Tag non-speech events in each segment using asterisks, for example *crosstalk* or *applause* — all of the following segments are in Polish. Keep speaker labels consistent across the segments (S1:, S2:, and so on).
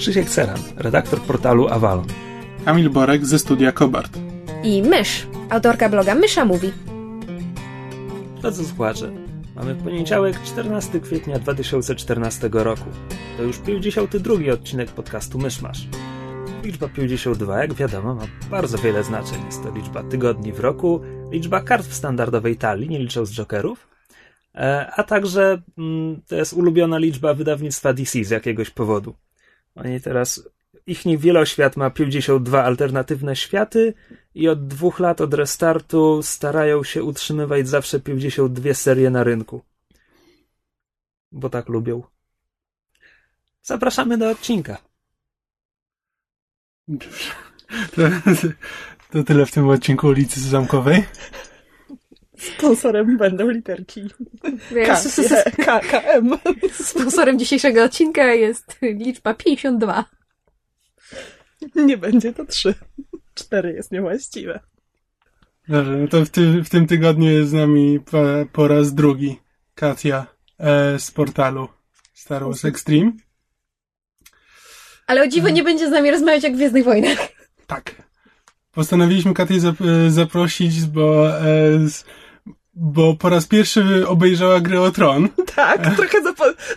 S1: Krzysiek Ceran, redaktor portalu Avalon.
S2: Kamil Borek ze studia Kobart.
S3: i Mysz, autorka bloga Mysza Mówi.
S1: Drodzy słuchacze, mamy poniedziałek 14 kwietnia 2014 roku. To już 52 odcinek podcastu Myszmasz. Liczba 52, jak wiadomo, ma bardzo wiele znaczeń. Jest to liczba tygodni w roku, liczba kart w standardowej talii, nie licząc jokerów, e, a także mm, to jest ulubiona liczba wydawnictwa DC z jakiegoś powodu. Oni teraz, ich wieloświat ma 52 alternatywne światy i od dwóch lat od restartu starają się utrzymywać zawsze 52 serie na rynku. Bo tak lubią. Zapraszamy do odcinka.
S2: To, to tyle w tym odcinku ulicy Zamkowej.
S4: Sponsorem będą literki K, K, KM.
S3: Sponsorem dzisiejszego odcinka jest liczba 52.
S4: Nie będzie to trzy. Cztery jest niewłaściwe.
S2: Dobrze, no to w, ty, w tym tygodniu jest z nami po, po raz drugi Katia e, z portalu Star Wars Extreme.
S3: Ale o dziwo nie będzie z nami rozmawiać jak w Gwiezdnych Wojnach.
S2: Tak. Postanowiliśmy Katię zap, e, zaprosić, bo, e, z, bo po raz pierwszy obejrzała grę o Tron. *laughs*
S4: Tak, trochę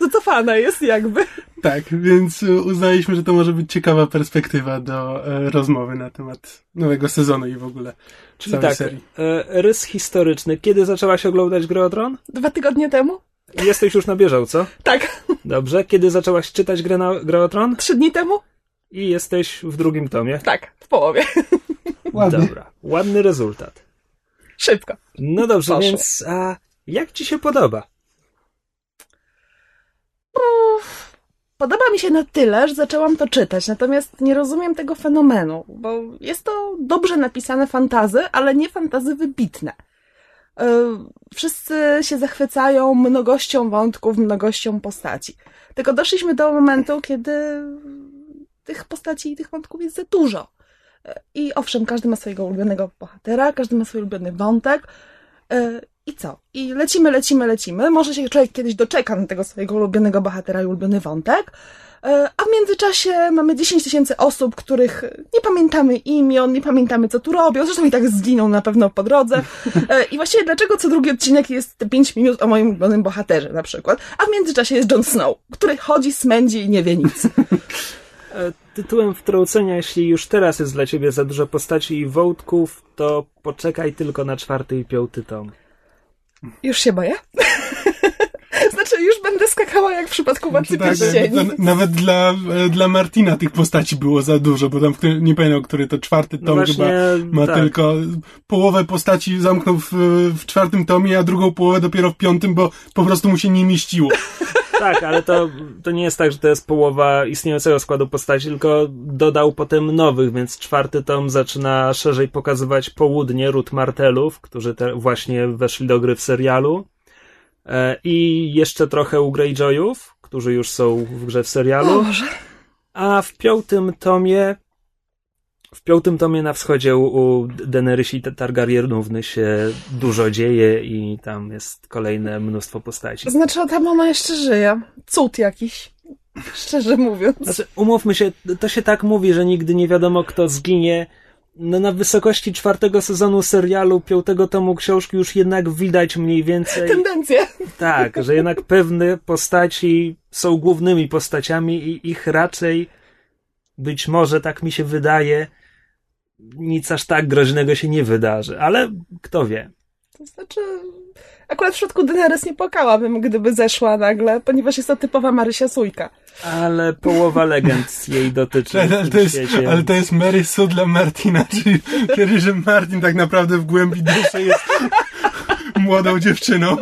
S4: zacofana jest jakby.
S2: Tak, więc uznaliśmy, że to może być ciekawa perspektywa do e, rozmowy na temat nowego sezonu i w ogóle
S1: Czyli
S2: całej
S1: tak,
S2: serii.
S1: e, rys historyczny. Kiedy zaczęłaś oglądać Grę o Tron?
S4: Dwa tygodnie temu?
S1: Jesteś już na bieżąco. *laughs*
S4: Tak,
S1: Dobrze. Kiedy zaczęłaś czytać grę, na, grę o Tron?
S4: trzy dni temu?
S1: I jesteś w drugim tomie.
S4: Tak, w połowie.
S2: Ładnie.
S1: Dobra. Ładny rezultat.
S4: Szybko.
S1: No dobrze,
S4: Poszło.
S1: więc a jak ci się podoba?
S4: Podoba mi się na tyle, że zaczęłam to czytać, natomiast nie rozumiem tego fenomenu, bo jest to dobrze napisane fantazy, ale nie fantazy wybitne. Yy, Wszyscy się zachwycają mnogością wątków, mnogością postaci. Tylko doszliśmy do momentu, kiedy tych postaci i tych wątków jest za dużo. I owszem, każdy ma swojego ulubionego bohatera, każdy ma swój ulubiony wątek. Yy, I co? I lecimy, lecimy, lecimy. Może się człowiek kiedyś doczeka na tego swojego ulubionego bohatera i ulubiony wątek. E, A w międzyczasie mamy 10 tysięcy osób, których nie pamiętamy imion, nie pamiętamy co tu robią, zresztą i tak zginą na pewno po drodze. E, I właściwie dlaczego co drugi odcinek jest te 5 minut o moim ulubionym bohaterze na przykład, a w międzyczasie jest Jon Snow, który chodzi, smędzi i nie wie nic. *laughs*
S1: E, Tytułem wtrącenia, jeśli już teraz jest dla ciebie za dużo postaci i wątków, to poczekaj tylko na czwarty i piąty tom.
S4: Już się boję? *laughs* znaczy, już będę skakała jak w przypadku Władcy
S2: Tak,
S4: Pierścieni.
S2: nawet dla, e, dla Martina tych postaci było za dużo, bo tam, nie pamiętam, który to czwarty
S1: No
S2: tom
S1: właśnie,
S2: chyba ma
S1: tak.
S2: tylko połowę postaci zamknął w, w czwartym tomie, a drugą połowę dopiero w piątym, bo po prostu mu się nie mieściło. *laughs*
S1: Tak, ale to, to nie jest tak, że to jest połowa istniejącego składu postaci, tylko dodał potem nowych, więc czwarty tom zaczyna szerzej pokazywać południe Ruth Martelów, którzy właśnie weszli do gry w serialu. E, I jeszcze trochę u Greyjoyów, którzy już są w grze w serialu. A w piątym tomie w piątym tomie na wschodzie u, Daenerys i Targaryenówny się dużo dzieje i tam jest kolejne mnóstwo postaci.
S4: Znaczy, tam ona jeszcze żyje. Cud jakiś. Szczerze mówiąc.
S1: Znaczy, umówmy się, to się tak mówi, że nigdy nie wiadomo kto zginie. No na wysokości czwartego sezonu serialu, piątego tomu książki już jednak widać mniej więcej
S4: Tendencje.
S1: tak, że jednak pewne postaci są głównymi postaciami i ich raczej być może, tak mi się wydaje, nic aż tak groźnego się nie wydarzy, ale kto wie.
S4: To znaczy, akurat w przypadku Daenerys nie płakałabym, gdyby zeszła nagle, ponieważ jest to typowa Marysia Sójka.
S1: Ale połowa legend jej dotyczy *laughs*
S2: Ale, to jest,
S1: świecie.
S2: ale to jest Mary Sue dla Martina, czyli, czyli że Martin tak naprawdę w głębi duszy jest *laughs* młodą dziewczyną.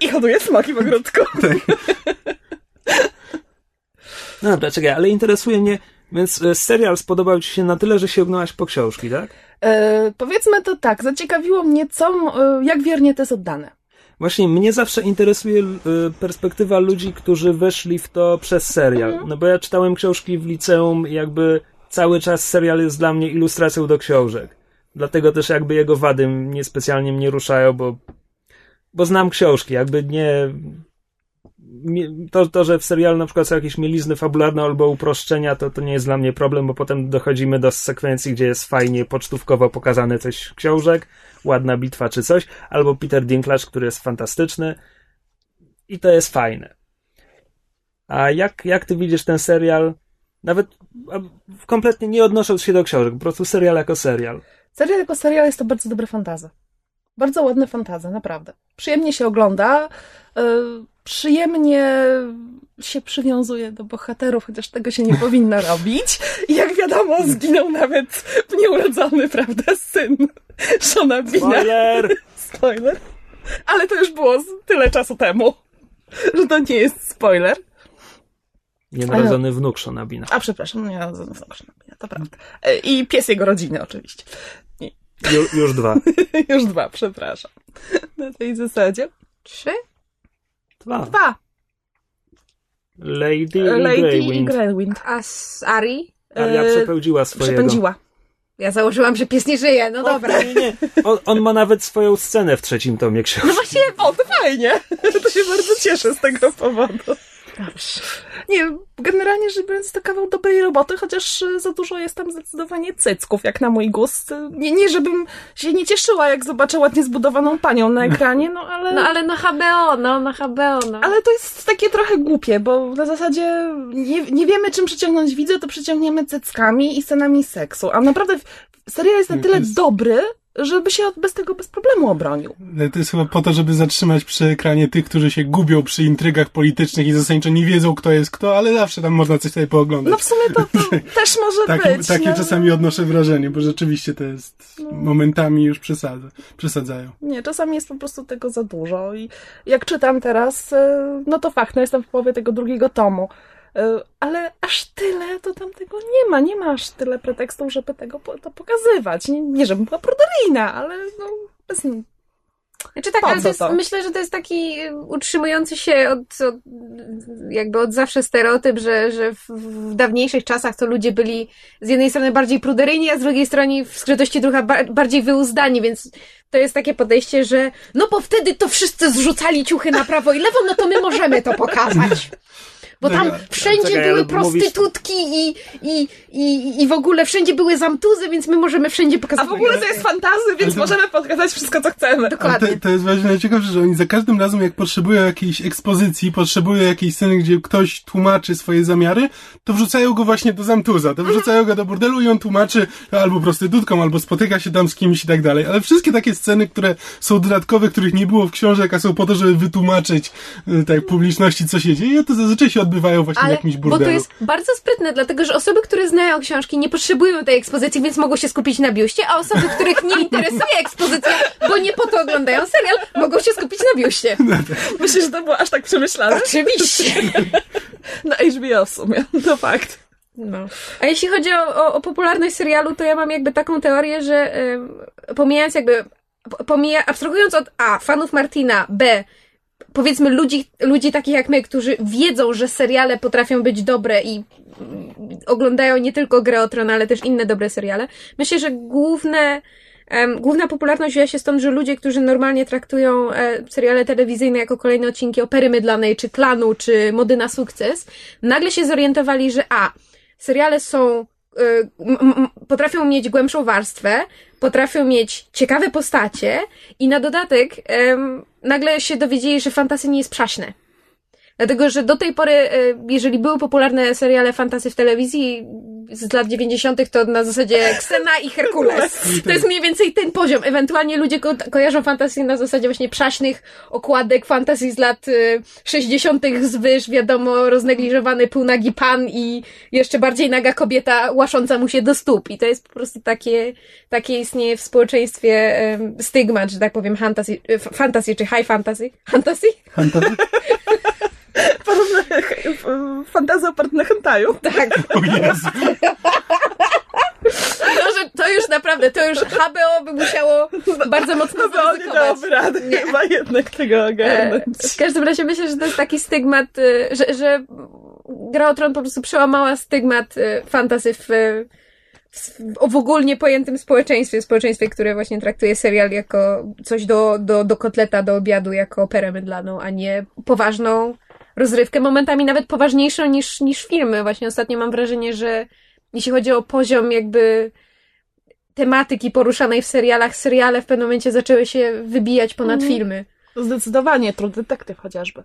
S4: I hoduje smoki w ogródku.
S1: No dobra, czekaj, ale interesuje mnie, Więc e, serial spodobał ci się na tyle, że sięgnęłaś po książki, tak?
S4: E, powiedzmy to tak, zaciekawiło mnie, co, e, jak wiernie to jest oddane.
S1: Właśnie mnie zawsze interesuje y, perspektywa ludzi, którzy weszli w to przez serial. No bo ja czytałem książki w liceum i jakby cały czas serial jest dla mnie ilustracją do książek. Dlatego też jakby jego wady mnie specjalnie mnie ruszają, bo, bo znam książki, jakby nie... To, to, że w serialu na przykład są jakieś mielizny fabularne albo uproszczenia, to, to nie jest dla mnie problem, bo potem dochodzimy do sekwencji, gdzie jest fajnie pocztówkowo pokazane coś książek, ładna bitwa czy coś, albo Peter Dinklage, który jest fantastyczny i to jest fajne. A jak, jak ty widzisz ten serial? Nawet kompletnie nie odnosząc się do książek, po prostu serial jako serial.
S4: Serial jako serial jest to bardzo dobre fantazy. Bardzo ładne fantazy, naprawdę. Przyjemnie się ogląda, e, przyjemnie się przywiązuje do bohaterów, chociaż tego się nie powinno *laughs* robić. I jak wiadomo, zginął nawet nieurodzony, prawda, syn Shona Bina.
S1: Spoiler! *laughs*
S4: Spoiler. Ale to już było tyle czasu temu, że to nie jest spoiler.
S1: Nienarodzony wnuk Shona Bina.
S4: A przepraszam, nie, no, to prawda. E, I pies jego rodziny oczywiście.
S1: Ju, już dwa. *laughs*
S4: Już dwa, przepraszam. Na tej zasadzie.
S3: Trzy?
S1: Dwa.
S4: Dwa.
S1: Lady,
S4: Lady
S1: i Greywind.
S4: Greywind.
S3: A z Ari?
S1: Aria
S4: E,
S1: przepełdziła swojego.
S4: Przepędziła.
S3: Ja założyłam, że pies nie żyje, no dobra.
S1: Nie, nie. On, on ma nawet swoją scenę w trzecim tomie książki.
S4: No właśnie, o, to fajnie. *laughs* To się bardzo cieszę z tego powodu.
S3: Dobrze.
S4: Nie, generalnie rzecz biorąc, to kawał dobrej roboty, chociaż e, za dużo jest tam zdecydowanie cycków, jak na mój gust. Nie, nie żebym się nie cieszyła, jak zobaczę ładnie zbudowaną panią na ekranie, no ale...
S3: No ale na HBO, no, na HBO, no.
S4: Ale to jest takie trochę głupie, bo na zasadzie nie, nie wiemy, czym przyciągnąć widzę, to przyciągniemy cyckami i scenami seksu. A naprawdę serial jest na
S2: Nie,
S4: tyle
S2: jest-
S4: dobry, żeby się bez tego bez problemu obronił.
S2: Ale To jest chyba po to, żeby zatrzymać przy ekranie tych, którzy się gubią przy intrygach politycznych i zasadniczo nie wiedzą, kto jest kto, ale zawsze tam można coś tutaj pooglądać.
S4: No w sumie to, to *laughs* też może być.
S2: takie
S4: no.
S2: czasami odnoszę wrażenie, bo rzeczywiście to jest momentami już przesadza, przesadzają.
S4: Nie, czasami jest po prostu tego za dużo i jak czytam teraz, e, no to fakt, no jestem w połowie tego drugiego tomu. E, Ale aż tyle to tam tego nie ma. Nie ma aż tyle pretekstów, żeby tego to pokazywać. Nie, nie żebym była pruderyjna, ale no bez,
S3: Znaczy tak, ale jest,
S4: to?
S3: myślę, że to jest taki y, utrzymujący się od, od jakby od zawsze stereotyp, że, że w, w dawniejszych czasach to ludzie byli z jednej strony bardziej pruderyjni, a z drugiej strony w skrytości ducha ba- bardziej wyuzdani, więc to jest takie podejście, że no bo wtedy to wszyscy zrzucali ciuchy na prawo i lewo, no to my możemy to pokazać. *laughs* Bo tam wszędzie
S1: czekaj,
S3: były
S1: ale mówisz-
S3: prostytutki i, i, i, i w ogóle wszędzie były zamtuzy, więc my możemy wszędzie
S4: A
S3: pokazać.
S4: w ogóle to jest fantazy, więc
S2: to-
S4: możemy pokazać wszystko, co chcemy.
S3: Dokładnie.
S2: to, to jest właśnie najciekawsze, że oni za każdym razem, jak potrzebują jakiejś ekspozycji, potrzebują jakiejś sceny, gdzie ktoś tłumaczy swoje zamiary, to wrzucają go właśnie do zamtuza, to wrzucają go do burdelu i on tłumaczy albo prostytutką, albo spotyka się tam z kimś i tak dalej. Ale wszystkie takie sceny, które są dodatkowe, których nie było w książek, a są po to, żeby wytłumaczyć tak publiczności, co się dzieje, to zazwyczaj się odbywają właśnie w
S3: Ale,
S2: jakimś
S3: bo
S2: burdelu.
S3: to jest bardzo sprytne, dlatego że osoby, które znają książki, nie potrzebują tej ekspozycji, więc mogą się skupić na biuście, a osoby, których nie interesuje ekspozycja, bo nie po to oglądają serial, mogą się skupić na biuście. *laughs*
S4: Myślę, że to było aż tak przemyślane.
S3: Oczywiście. *laughs*
S4: Na HBO w sumie, to fakt.
S3: No. A jeśli chodzi o, o, o popularność serialu, to ja mam jakby taką teorię, że ym, pomijając jakby, pomija, abstrahując od A, fanów Martina, B, powiedzmy ludzi, ludzi takich jak my, którzy wiedzą, że seriale potrafią być dobre i oglądają nie tylko Grę o Tron, ale też inne dobre seriale, myślę, że główne Em, główna popularność wzięła się stąd, że ludzie, którzy normalnie traktują e, seriale telewizyjne jako kolejne odcinki opery mydlanej, czy klanu, czy mody na sukces, nagle się zorientowali, że a, seriale są, m, potrafią mieć głębszą warstwę, potrafią mieć ciekawe postacie i na dodatek nagle się dowiedzieli, że fantasy nie jest przaśne. Dlatego, że do tej pory, e, jeżeli były popularne seriale fantasy w telewizji z lat 90., to na zasadzie Xena i Herkules. To jest mniej więcej ten poziom. Ewentualnie ludzie ko kojarzą fantasy na zasadzie właśnie przaśnych okładek fantasy z lat y, 60. zwyż, wiadomo, roznegliżowany półnagi pan i jeszcze bardziej naga kobieta łasząca mu się do stóp. I to jest po prostu takie, takie istnieje w społeczeństwie stygmat, że tak powiem, fantasy, f- fantasy czy high fantasy. Fantasy?
S2: Fantasy? *laughs*
S4: Fantazja oparte na hentaju.
S3: Tak.
S2: O Jezu.
S3: To, że to już naprawdę, to już HBO by musiało bardzo mocno
S4: No bo nie
S3: zaryzykować.
S4: dałoby rady
S3: Nie.
S4: chyba jednak tego ogarnąć.
S3: E, W każdym razie myślę, że to jest taki stygmat, y, że, że Gra o Tron po prostu przełamała stygmat y, fantasy w, w, w ogólnie pojętym społeczeństwie, społeczeństwie, które właśnie traktuje serial jako coś do, do, do kotleta, do obiadu, jako operę mydlaną, a nie poważną rozrywkę, momentami nawet poważniejszą niż, niż filmy. Właśnie ostatnio mam wrażenie, że jeśli chodzi o poziom jakby tematyki poruszanej w serialach, seriale w pewnym momencie zaczęły się wybijać ponad
S4: Mhm.
S3: filmy.
S4: To Zdecydowanie, True Detective chociażby.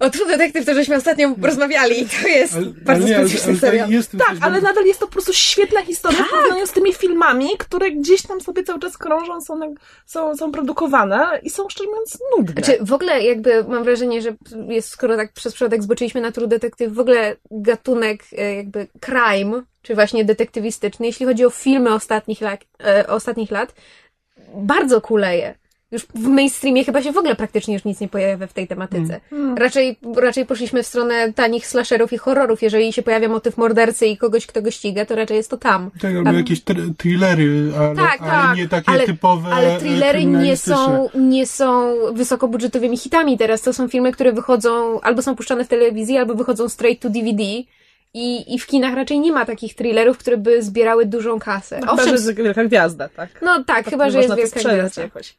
S3: O True Detective to żeśmy ostatnio rozmawiali i to jest
S2: Ale,
S3: bardzo
S2: ale nie, ale,
S3: specyficzny serial.
S4: Tak, ale
S2: bardzo-
S4: nadal jest to po prostu świetna historia w porównaniu z tymi filmami, które gdzieś tam sobie cały czas krążą, są, są, są produkowane i są szczerze mówiąc nudne.
S3: Znaczy, w ogóle jakby mam wrażenie, że jest, skoro tak przez przypadek zboczyliśmy na True Detective, w ogóle gatunek e, jakby crime, czy właśnie detektywistyczny, jeśli chodzi o filmy ostatnich lat, e, ostatnich lat bardzo kuleje. Już w mainstreamie chyba się w ogóle praktycznie już nic nie pojawia w tej tematyce.
S4: Hmm.
S3: Raczej, raczej poszliśmy w stronę tanich slasherów i horrorów. Jeżeli się pojawia motyw mordercy i kogoś, kto go ściga, to raczej jest to tam.
S2: Tak, albo jakieś tr- thrillery, ale,
S3: Tak,
S2: ale
S3: tak,
S2: nie takie
S3: ale-
S2: typowe
S3: Ale
S2: e,
S3: thrillery nie są, nie są wysokobudżetowymi hitami teraz. To są filmy, które wychodzą, albo są puszczane w telewizji, albo wychodzą straight to DVD. I, I w kinach raczej nie ma takich thrillerów, które by zbierały dużą kasę.
S4: Chyba,
S3: Owszem,
S4: że jest wielka gwiazda, tak?
S3: no tak, chyba,
S4: Nie
S3: że jest
S4: to
S3: wielka gwiazda.
S4: jakoś.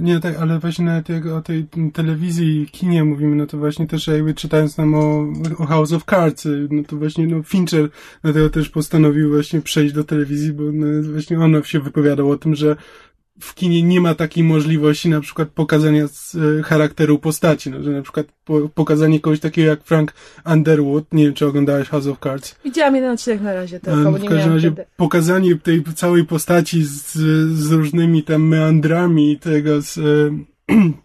S2: Nie, tak, ale właśnie nawet jak o tej telewizji kinie mówimy, no to właśnie też jakby czytając tam o, o House of Cards, y, no to właśnie no Fincher dlatego też postanowił właśnie przejść do telewizji, bo no, właśnie on się wypowiadał o tym, że w kinie nie ma takiej możliwości na przykład pokazania z, e, charakteru postaci, no, że na przykład po, pokazanie kogoś takiego jak Frank Underwood, nie wiem czy oglądałeś House of Cards,
S4: Widziałam jeden odcinek na razie tylko,
S2: Em,
S4: bo
S2: W
S4: nie
S2: każdym
S4: miałam
S2: razie
S4: kiedy.
S2: pokazanie tej całej postaci z, z różnymi tam meandrami tego z e, *clears throat*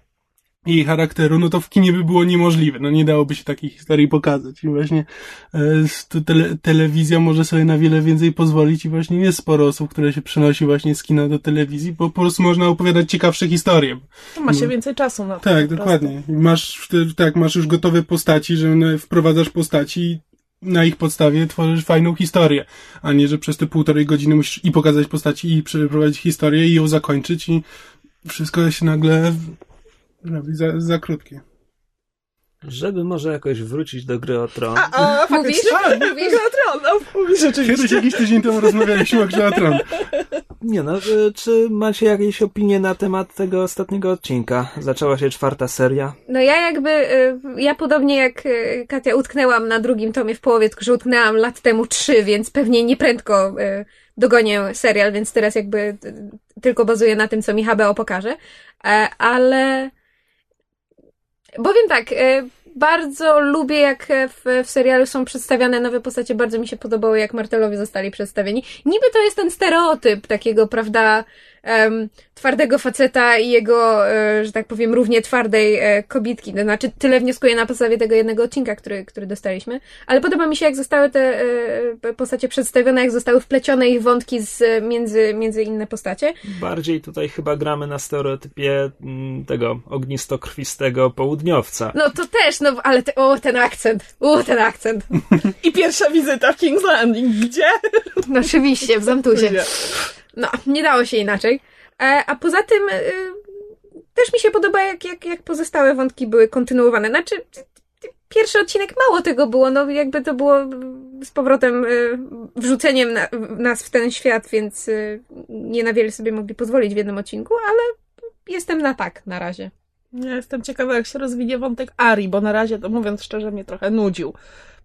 S2: jej charakteru, no to w kinie by było niemożliwe. No nie dałoby się takiej historii pokazać. I właśnie e, tele, telewizja może sobie na wiele więcej pozwolić i właśnie jest sporo osób, które się przenosi właśnie z kina do telewizji, bo po prostu można opowiadać ciekawsze historie.
S4: To ma się
S2: no.
S4: więcej czasu na to.
S2: Tak, dokładnie. Masz, tak, masz już gotowe postaci, że wprowadzasz postaci i na ich podstawie tworzysz fajną historię, a nie, że przez te półtorej godziny musisz i pokazać postaci, i przeprowadzić historię, i ją zakończyć, i wszystko się nagle robi za, za krótkie.
S1: Żeby może jakoś wrócić do gry o tron.
S4: A, a,
S3: Mówisz?
S4: faktycznie.
S3: Mówisz?
S4: Tron, no, mówisz
S2: Kiedyś
S4: rzeczywiście.
S2: jakiś tydzień temu rozmawialiśmy o grze o Tron.
S1: Nie no, y, czy macie jakieś opinie na temat tego ostatniego odcinka? Zaczęła się czwarta seria.
S3: No ja jakby, y, ja podobnie jak y, Katia utknęłam na drugim tomie w połowie, tylko że utknęłam lat temu trzy, więc pewnie nieprędko dogonię serial, więc teraz jakby tylko bazuję na tym, co mi HBO pokaże. E, Ale powiem tak, y, bardzo lubię, jak w, w serialu są przedstawiane nowe postacie. Bardzo mi się podobało, jak Martelowie zostali przedstawieni. Niby to jest ten stereotyp takiego, prawda, em, twardego faceta i jego, e, że tak powiem, równie twardej e, kobitki. To znaczy, tyle wnioskuję na podstawie tego jednego odcinka, który, który dostaliśmy. Ale podoba mi się, jak zostały te e, postacie przedstawione, jak zostały wplecione ich wątki z, między, między inne postacie.
S1: Bardziej tutaj chyba gramy na stereotypie mm, tego ognistokrwistego południowca.
S3: No to też, no ale te, o, ten akcent, o, ten akcent. *laughs*
S4: I pierwsza wizyta w King's Landing. Gdzie?
S3: No oczywiście, w Zamtuzie. No, nie dało się inaczej. E, a poza tym e, też mi się podoba, jak, jak, jak pozostałe wątki były kontynuowane. Znaczy, pierwszy odcinek mało tego było, no jakby to było z powrotem e, wrzuceniem na, nas w ten świat, więc e, nie na wiele sobie mogli pozwolić w jednym odcinku, ale jestem na tak na razie.
S4: Ja jestem ciekawa, jak się rozwinie wątek Ari, bo na razie, to mówiąc szczerze, mnie trochę nudził.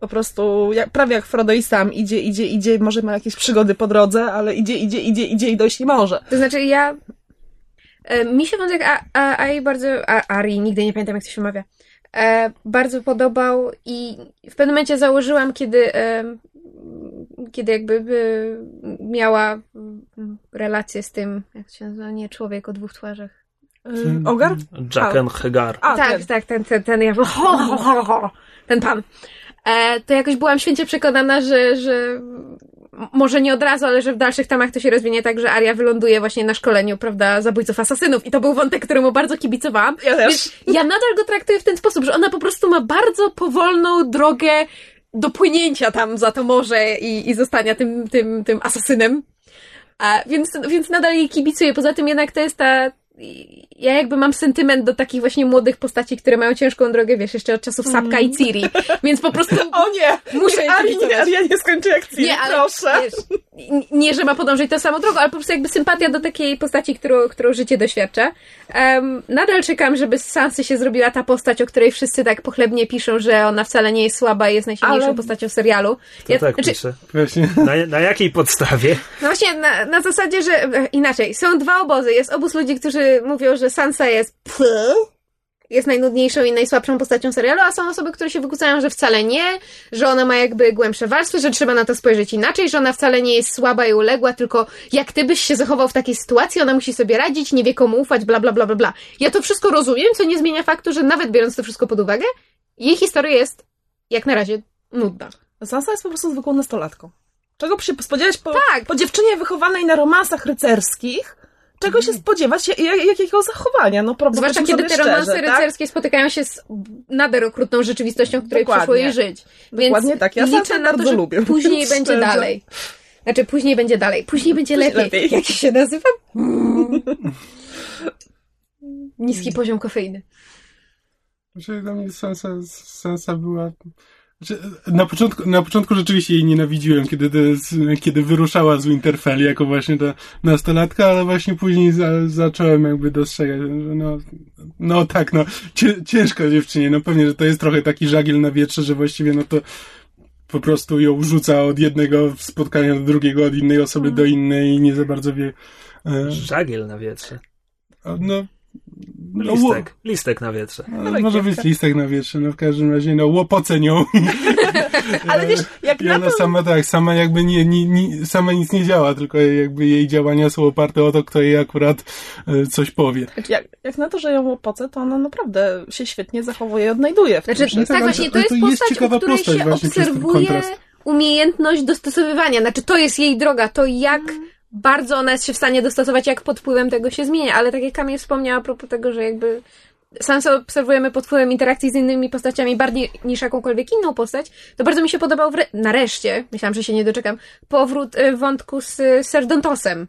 S4: Po prostu, jak, prawie jak Frodo i sam idzie, idzie, idzie, może ma jakieś przygody po drodze, ale idzie, idzie, idzie, idzie i dojść nie może.
S3: To znaczy ja... E, mi się wątek A- A- Ai bardzo... A, Ari, nigdy nie pamiętam jak to się mawia. E, bardzo podobał i w pewnym momencie założyłam, kiedy e, kiedy jakby e, miała relację z tym, jak się nazywa, nie, człowiek o dwóch twarzach.
S4: Yy, Ogar?
S1: Jacken Hegar.
S4: A,
S3: tak,
S4: ten.
S3: tak, ten, ten, ten, ja, *laughs* ten pan. E, to jakoś byłam święcie przekonana, że, że może nie od razu, ale że w dalszych tamach to się rozwinie tak, że Arya wyląduje właśnie na szkoleniu, prawda, zabójców asasynów. I to był wątek, któremu bardzo kibicowałam.
S4: Ja też.
S3: Więc ja nadal go traktuję w ten sposób, że ona po prostu ma bardzo powolną drogę do płynięcia tam za to morze i, i zostania tym, tym, tym asasynem. A, więc, więc nadal jej kibicuję. Poza tym jednak to jest ta... Ja jakby mam sentyment do takich właśnie młodych postaci, które mają ciężką drogę, wiesz, jeszcze od czasów Sapka i Ciri. Więc po prostu *laughs*
S4: O nie!
S3: Muszę jej
S4: Ari, nie, Aria nie skończy jak Ciri,
S3: nie, ale
S4: proszę.
S3: Wiesz, nie, że ma podążyć tą samą drogą, ale po prostu jakby sympatia do takiej postaci, którą, którą życie doświadcza. Em, nadal czekam, żeby z Sansy się zrobiła ta postać, o której wszyscy tak pochlebnie piszą, że ona wcale nie jest słaba i jest najsilniejszą
S4: Ale-
S3: postacią serialu.
S1: To
S3: Ja-
S1: tak
S3: znaczy,
S1: pisze. Na, na jakiej podstawie?
S3: no właśnie, na, na zasadzie, że e, inaczej, są dwa obozy. Jest obóz ludzi, którzy mówią, że Sansa jest jest najnudniejszą i najsłabszą postacią serialu, a są osoby, które się wykłócają, że wcale nie, że ona ma jakby głębsze warstwy, że trzeba na to spojrzeć inaczej, że ona wcale nie jest słaba i uległa, tylko jak ty byś się zachował w takiej sytuacji, ona musi sobie radzić, nie wie komu ufać, bla, bla, bla, bla, bla. Ja to wszystko rozumiem, co nie zmienia faktu, że nawet biorąc to wszystko pod uwagę, jej historia jest jak na razie nudna.
S4: Sansa jest po prostu zwykłą nastolatką. Czego się spodziewać po,
S3: Tak.
S4: po dziewczynie wychowanej na romansach rycerskich? Czego się spodziewać? Jak, jakiego zachowania? No, prawda,
S3: Zwłaszcza kiedy te romanse
S4: szczerzy, tak?
S3: rycerskie spotykają się z nader okrutną rzeczywistością, w której
S4: Dokładnie.
S3: przyszło jej żyć.
S4: Dokładnie
S3: Więc
S4: tak. Ja
S3: liczę
S4: Sansę
S3: na to, że
S4: lubię, *laughs*
S3: później będzie
S4: szczerze.
S3: dalej. Znaczy, później będzie dalej. Później *laughs* będzie
S4: Później
S3: lepiej.
S4: lepiej.
S3: Jak się nazywa? *laughs* Niski poziom kofeiny.
S2: Znaczy, dla mnie Sansa, Sansa była... Znaczy, na, początku, na początku rzeczywiście jej nienawidziłem, kiedy, kiedy wyruszała z Winterfell jako właśnie ta nastolatka, ale właśnie później za, zacząłem jakby dostrzegać, że no, no tak, no, ciężko dziewczynie, no pewnie, że to jest trochę taki żagiel na wietrze, że właściwie no to po prostu ją rzuca od jednego spotkania do drugiego, od innej osoby do innej i nie za bardzo wie... E,
S1: Żagiel na wietrze.
S2: no, no,
S1: Listek. Listek na wietrze.
S2: no, może być listek na wietrze, no w każdym razie, no łopocę nią. *laughs*
S4: Ale wiesz, jak
S2: I
S4: na
S2: ona
S4: to...
S2: sama tak, sama jakby nie, nie, nie, sama nic nie działa, tylko jakby jej działania są oparte o to, kto jej akurat e, coś powie.
S4: Jak, jak na to, że ją łopocę, to ona naprawdę się świetnie zachowuje i odnajduje w
S3: Znaczy,
S4: tym
S3: tak,
S2: ale
S3: właśnie,
S2: to-
S3: to jest
S2: jest
S3: postać,
S2: ciekawa
S3: u której
S2: postać
S3: się obserwuje
S2: kontrast.
S3: umiejętność dostosowywania. Znaczy, to jest jej droga, to jak bardzo ona jest się w stanie dostosować, jak pod wpływem tego się zmienia. Ale tak jak Kamil wspomniała a propos tego, że jakby Sansa obserwujemy pod wpływem interakcji z innymi postaciami bardziej niż jakąkolwiek inną postać, to bardzo mi się podobał wre- nareszcie, myślałam, że się nie doczekam, powrót y, wątku z y, Serdontosem.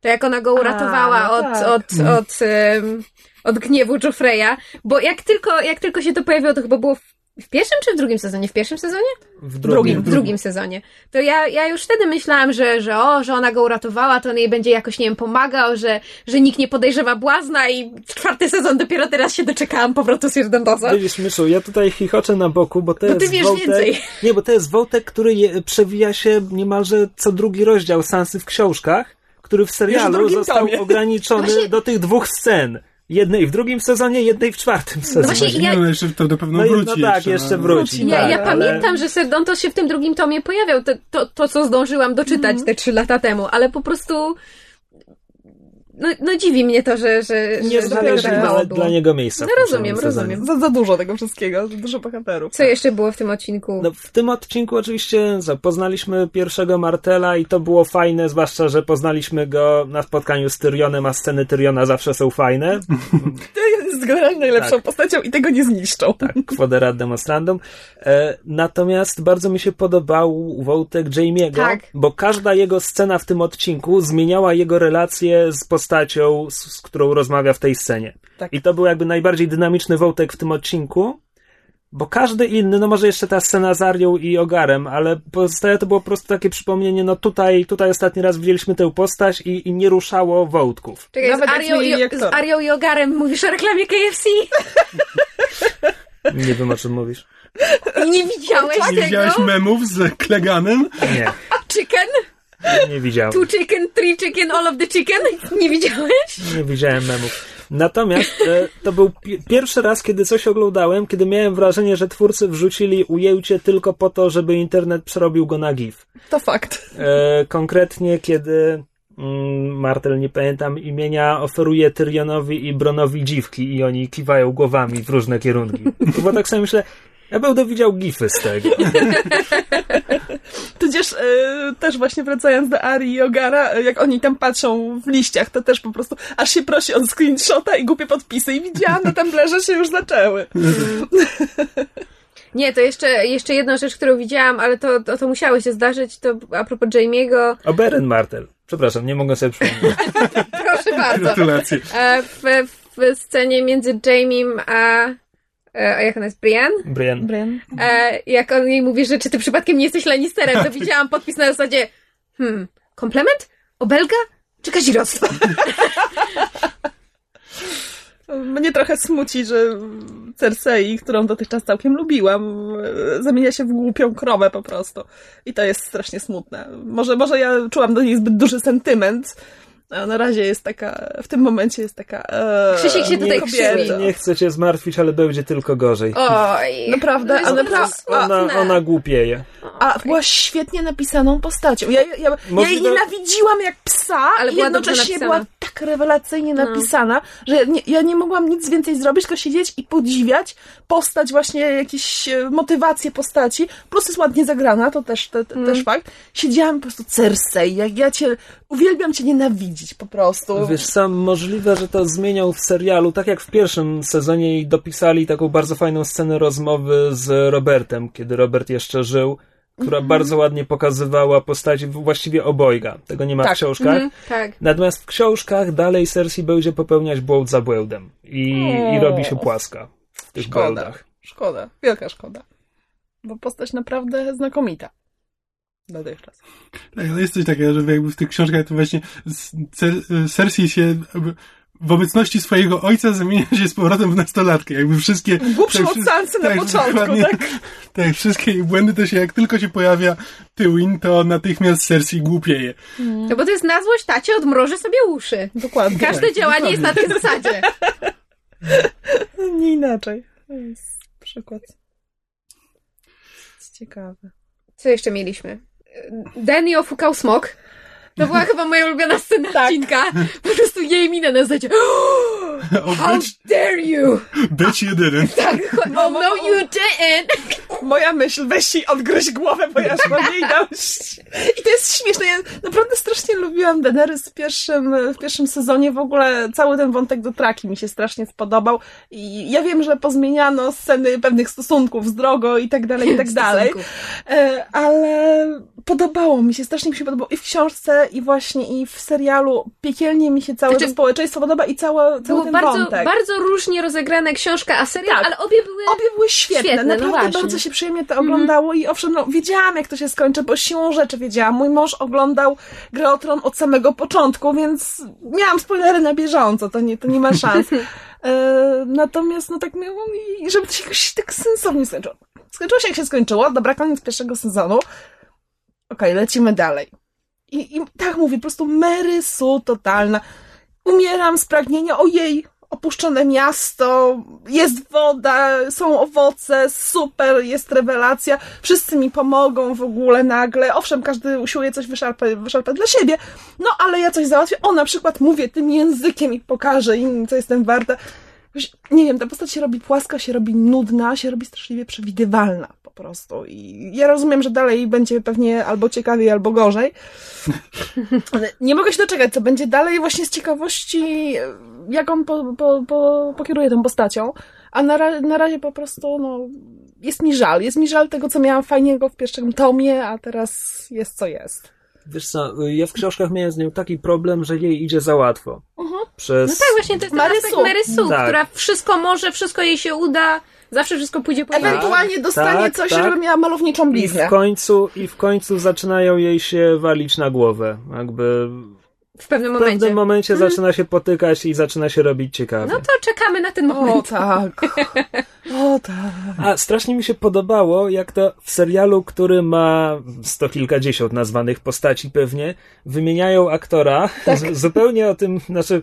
S3: To jak ona go
S4: A,
S3: uratowała
S4: no
S3: od,
S4: tak.
S3: od, od, ym, od gniewu Joffreya, bo jak tylko, jak tylko się to pojawiło, to chyba było w, w pierwszym czy w drugim sezonie? W pierwszym sezonie?
S1: W
S4: Drugim.
S3: W drugim sezonie. To ja, ja już wtedy myślałam, że, że o, że ona go uratowała, to on jej będzie jakoś, nie wiem, pomagał, że, że nikt nie podejrzewa błazna i czwarty sezon dopiero teraz się doczekałam powrotu Sirdontosa.
S1: Widzisz, Myszu, ja tutaj chichoczę na boku, bo to
S3: Bo
S1: jest
S3: ty wiesz
S1: wątek...
S3: więcej.
S1: Nie, bo to jest wątek, który je, przewija się niemalże co drugi rozdział Sansy w książkach, który w serialu
S4: drugim
S1: został
S4: tomie.
S1: ograniczony *laughs*
S3: Właśnie-
S1: do tych dwóch scen. Jednej w drugim sezonie, jednej w czwartym sezonie.
S3: właśnie
S2: Nie,
S3: ja-
S2: no jeszcze to na pewno
S1: No i- no
S2: wróci.
S1: tak,
S2: jeszcze,
S1: jeszcze
S2: no.
S1: wróci.
S3: Ja,
S1: tak,
S3: ja
S1: ale-
S3: pamiętam, że Serdontos się w tym drugim tomie pojawiał, to, to, to co zdążyłam doczytać te trzy lata temu, ale po prostu no, no dziwi mnie to, że, że,
S1: Nie
S3: że
S1: znaleźli
S3: tak było.
S1: dla niego miejsca.
S3: No rozumiem, rozumiem.
S4: Za, za dużo tego wszystkiego, za dużo bohaterów.
S3: Co jeszcze było w tym odcinku?
S1: No, w tym odcinku oczywiście co, poznaliśmy pierwszego Martela i to było fajne, zwłaszcza, że poznaliśmy go na spotkaniu z Tyrionem, a sceny Tyriona zawsze są fajne.
S4: To jest generalnie najlepszą
S1: Tak.
S4: postacią i tego nie zniszczą.
S1: Tak, kwoderat demonstrandum. E, natomiast bardzo mi się podobał wątek Jamie'ego,
S3: Tak.
S1: bo każda jego scena w tym odcinku zmieniała jego relację z postacią, z, z którą rozmawia w tej scenie.
S4: Tak.
S1: I to był jakby najbardziej dynamiczny wątek w tym odcinku, bo każdy inny, no może jeszcze ta scena z Arią i Ogarem, ale pozostałe to było po prostu takie przypomnienie, no tutaj, tutaj ostatni raz widzieliśmy tę postać i, i nie ruszało wątków.
S3: Czekaj,
S4: Nawet
S3: z, Arią i,
S4: aktora.
S3: z Arią i Ogarem mówisz o reklamie KFC?
S1: Nie wiem o czym mówisz.
S3: Nie widziałeś
S2: Nie
S3: tego?
S2: widziałeś memów z Kleganem?
S1: Nie,
S3: Chicken?
S1: Nie widziałem.
S3: Two chicken, three chicken, all of the chicken? Nie widziałeś?
S1: Nie widziałem memów. Natomiast e, to był pi- pierwszy raz, kiedy coś oglądałem, kiedy miałem wrażenie, że twórcy wrzucili ujęcie tylko po to, żeby internet przerobił go na GIF.
S4: To fakt.
S1: E, konkretnie, kiedy mm, Martel, nie pamiętam imienia, oferuje Tyrionowi i Bronowi dziwki i oni kiwają głowami w różne kierunki. Bo tak sobie myślę, ja będę widział gify z tego. *laughs*
S4: Tudzież e, też właśnie wracając do Ari i Ogara, e, jak oni tam patrzą w liściach, to też po prostu aż się prosi o screenshota i głupie podpisy i widziałam na Tumblerze się już zaczęły. *laughs*
S3: Nie, to jeszcze, jeszcze jedna rzecz, którą widziałam, ale to, to, to musiało się zdarzyć, to a propos Jamie'ego.
S1: Oberyn Martel. Przepraszam, nie mogę sobie przypomnieć. *laughs*
S3: Proszę bardzo.
S2: Gratulacje.
S3: E, w, w scenie między Jamiem a, a jak ona jest, Brienne?
S1: Brian.
S4: Brian.
S3: E, jak on jej mówi, że czy ty przypadkiem nie jesteś Lannisterem, to *laughs* widziałam podpis na zasadzie hmm, komplement? Obelga? Czy kazirodztwo? *laughs*
S4: Mnie trochę smuci, że Cersei, którą dotychczas całkiem lubiłam, e, zamienia się w głupią krowę po prostu. I to jest strasznie smutne. Może, może ja czułam do niej zbyt duży sentyment, a na razie jest taka, w tym momencie jest taka... E,
S3: Krzysiek się tutaj krzywi.
S1: Nie chcę cię zmartwić, ale będzie tylko gorzej.
S3: Oj.
S4: Naprawdę,
S3: No
S4: ale pra-
S1: Ona, ona głupieje.
S4: A była świetnie napisaną postacią. Ja, ja, ja, ja jej nienawidziłam jak psa,
S3: Ale była
S4: jednocześnie była tak rewelacyjnie
S3: No.
S4: napisana, że ja nie, ja nie mogłam nic więcej zrobić, tylko siedzieć i podziwiać postać, właśnie jakieś e, motywacje postaci. Plus jest ładnie zagrana, to też, te, te,
S3: Mm.
S4: też fakt. Siedziałam po prostu Cersei, jak ja cię, uwielbiam cię nienawidzić po prostu.
S1: Wiesz, sam możliwe, że to zmieniał w serialu, tak jak w pierwszym sezonie i dopisali taką bardzo fajną scenę rozmowy z Robertem, kiedy Robert jeszcze żył, która
S4: Mhm.
S1: bardzo ładnie pokazywała postać właściwie obojga. Tego nie ma w
S4: Tak.
S1: książkach.
S3: Mhm, tak.
S1: Natomiast w książkach dalej Cersei będzie popełniać błąd za błędem i, i robi się płaska w tych
S4: Szkoda.
S1: błędach.
S4: Szkoda, wielka szkoda. Bo postać naprawdę znakomita. Dotychczas.
S2: Tak, ale jest coś takiego, że jakby w tych książkach to właśnie Cersei się w obecności swojego ojca zamienia się z powrotem w nastolatkę. Jakby wszystkie...
S4: Głupszą
S2: tak,
S4: od Sansy na
S2: tak,
S4: początku,
S2: dokładnie.
S4: tak? *laughs*
S2: Tak, wszystkie jej błędy to się jak tylko się pojawia Tywin, to natychmiast Cersei głupieje.
S3: No bo to jest na złość tacie, odmroży sobie uszy.
S4: Dokładnie.
S3: Każde
S2: Tak,
S3: działanie jest na tej zasadzie. *laughs*
S4: Nie inaczej. To jest przykład. Jest ciekawe.
S3: Co jeszcze mieliśmy? Danny ofukał smok. To była chyba moja ulubiona scena
S4: Tak.
S3: odcinka. Po prostu jej minę na zasadzie How
S2: bitch,
S3: dare you!
S2: bitch you didn't.
S3: Tak, oh no you didn't!
S4: Moja myśl, weź jej odgryź głowę, bo ja już mam jej dość. I to jest śmieszne. Ja naprawdę strasznie lubiłam Daenerys w pierwszym, w pierwszym sezonie. W ogóle cały ten wątek do traki mi się strasznie spodobał. I ja wiem, że pozmieniano sceny pewnych stosunków z drogo i tak dalej, i tak *laughs* dalej. E, ale podobało mi się, strasznie mi się podobało i w książce, i właśnie i w serialu. Piekielnie mi się całe
S3: Znaczy,
S4: to społeczeństwo podoba i całe, cały ten
S3: bardzo,
S4: wątek.
S3: bardzo różnie rozegrane książka a serial,
S4: Tak.
S3: ale obie były...
S4: Obie były świetne,
S3: Świetne, no
S4: naprawdę
S3: właśnie.
S4: bardzo się przyjemnie to oglądało i owszem, no, wiedziałam jak to się skończy, bo siłą rzeczy wiedziałam. Mój mąż oglądał Grę o Tron od samego początku, więc miałam spoilery na bieżąco, to nie, to nie ma *laughs* szans. e, natomiast no tak miałam i żeby to się jakoś tak sensownie skończyło. Skończyło się jak się skończyło, dobra, koniec pierwszego sezonu. Okej, lecimy dalej. I, I tak mówię, po prostu Mary totalna. Umieram z pragnienia, ojej, opuszczone miasto, jest woda, są owoce, super, jest rewelacja, wszyscy mi pomogą w ogóle nagle. Owszem, każdy usiłuje coś wyszarpać, wyszarpać dla siebie, no ale ja coś załatwię. O, na przykład mówię tym językiem i pokażę im, co jestem warta. Nie wiem, ta postać się robi płaska, się robi nudna, się robi straszliwie przewidywalna po prostu. I ja rozumiem, że dalej będzie pewnie albo ciekawiej, albo gorzej. *laughs* Ale nie mogę się doczekać, co będzie dalej właśnie z ciekawości, jak on po, po, po, pokieruje tą postacią. A na, na razie po prostu, no, jest mi żal. Jest mi żal tego, co miałam fajnego w pierwszym tomie, a teraz jest co jest.
S1: Wiesz co, ja w książkach miałem z nią taki problem, że jej idzie za łatwo. Przez...
S3: No tak, właśnie to jest ten
S4: Mary
S3: aspekt
S4: Sue.
S3: Mary Sue,
S1: Tak.
S3: która wszystko może, wszystko jej się uda, zawsze wszystko pójdzie po
S4: Ewentualnie dostanie
S1: tak,
S4: coś,
S1: tak.
S4: żeby miała malowniczą
S1: I
S4: bliznę.
S1: w końcu, I w końcu zaczynają jej się walić na głowę. Jakby
S3: w pewnym
S1: w
S3: momencie.
S1: pewnym momencie zaczyna się potykać i zaczyna się robić ciekawie.
S3: No to czekamy na ten
S4: O
S3: moment.
S4: tak. *laughs* O tak.
S1: A strasznie mi się podobało, jak to w serialu, który ma sto kilkadziesiąt nazwanych postaci pewnie, wymieniają aktora z, zupełnie o tym, znaczy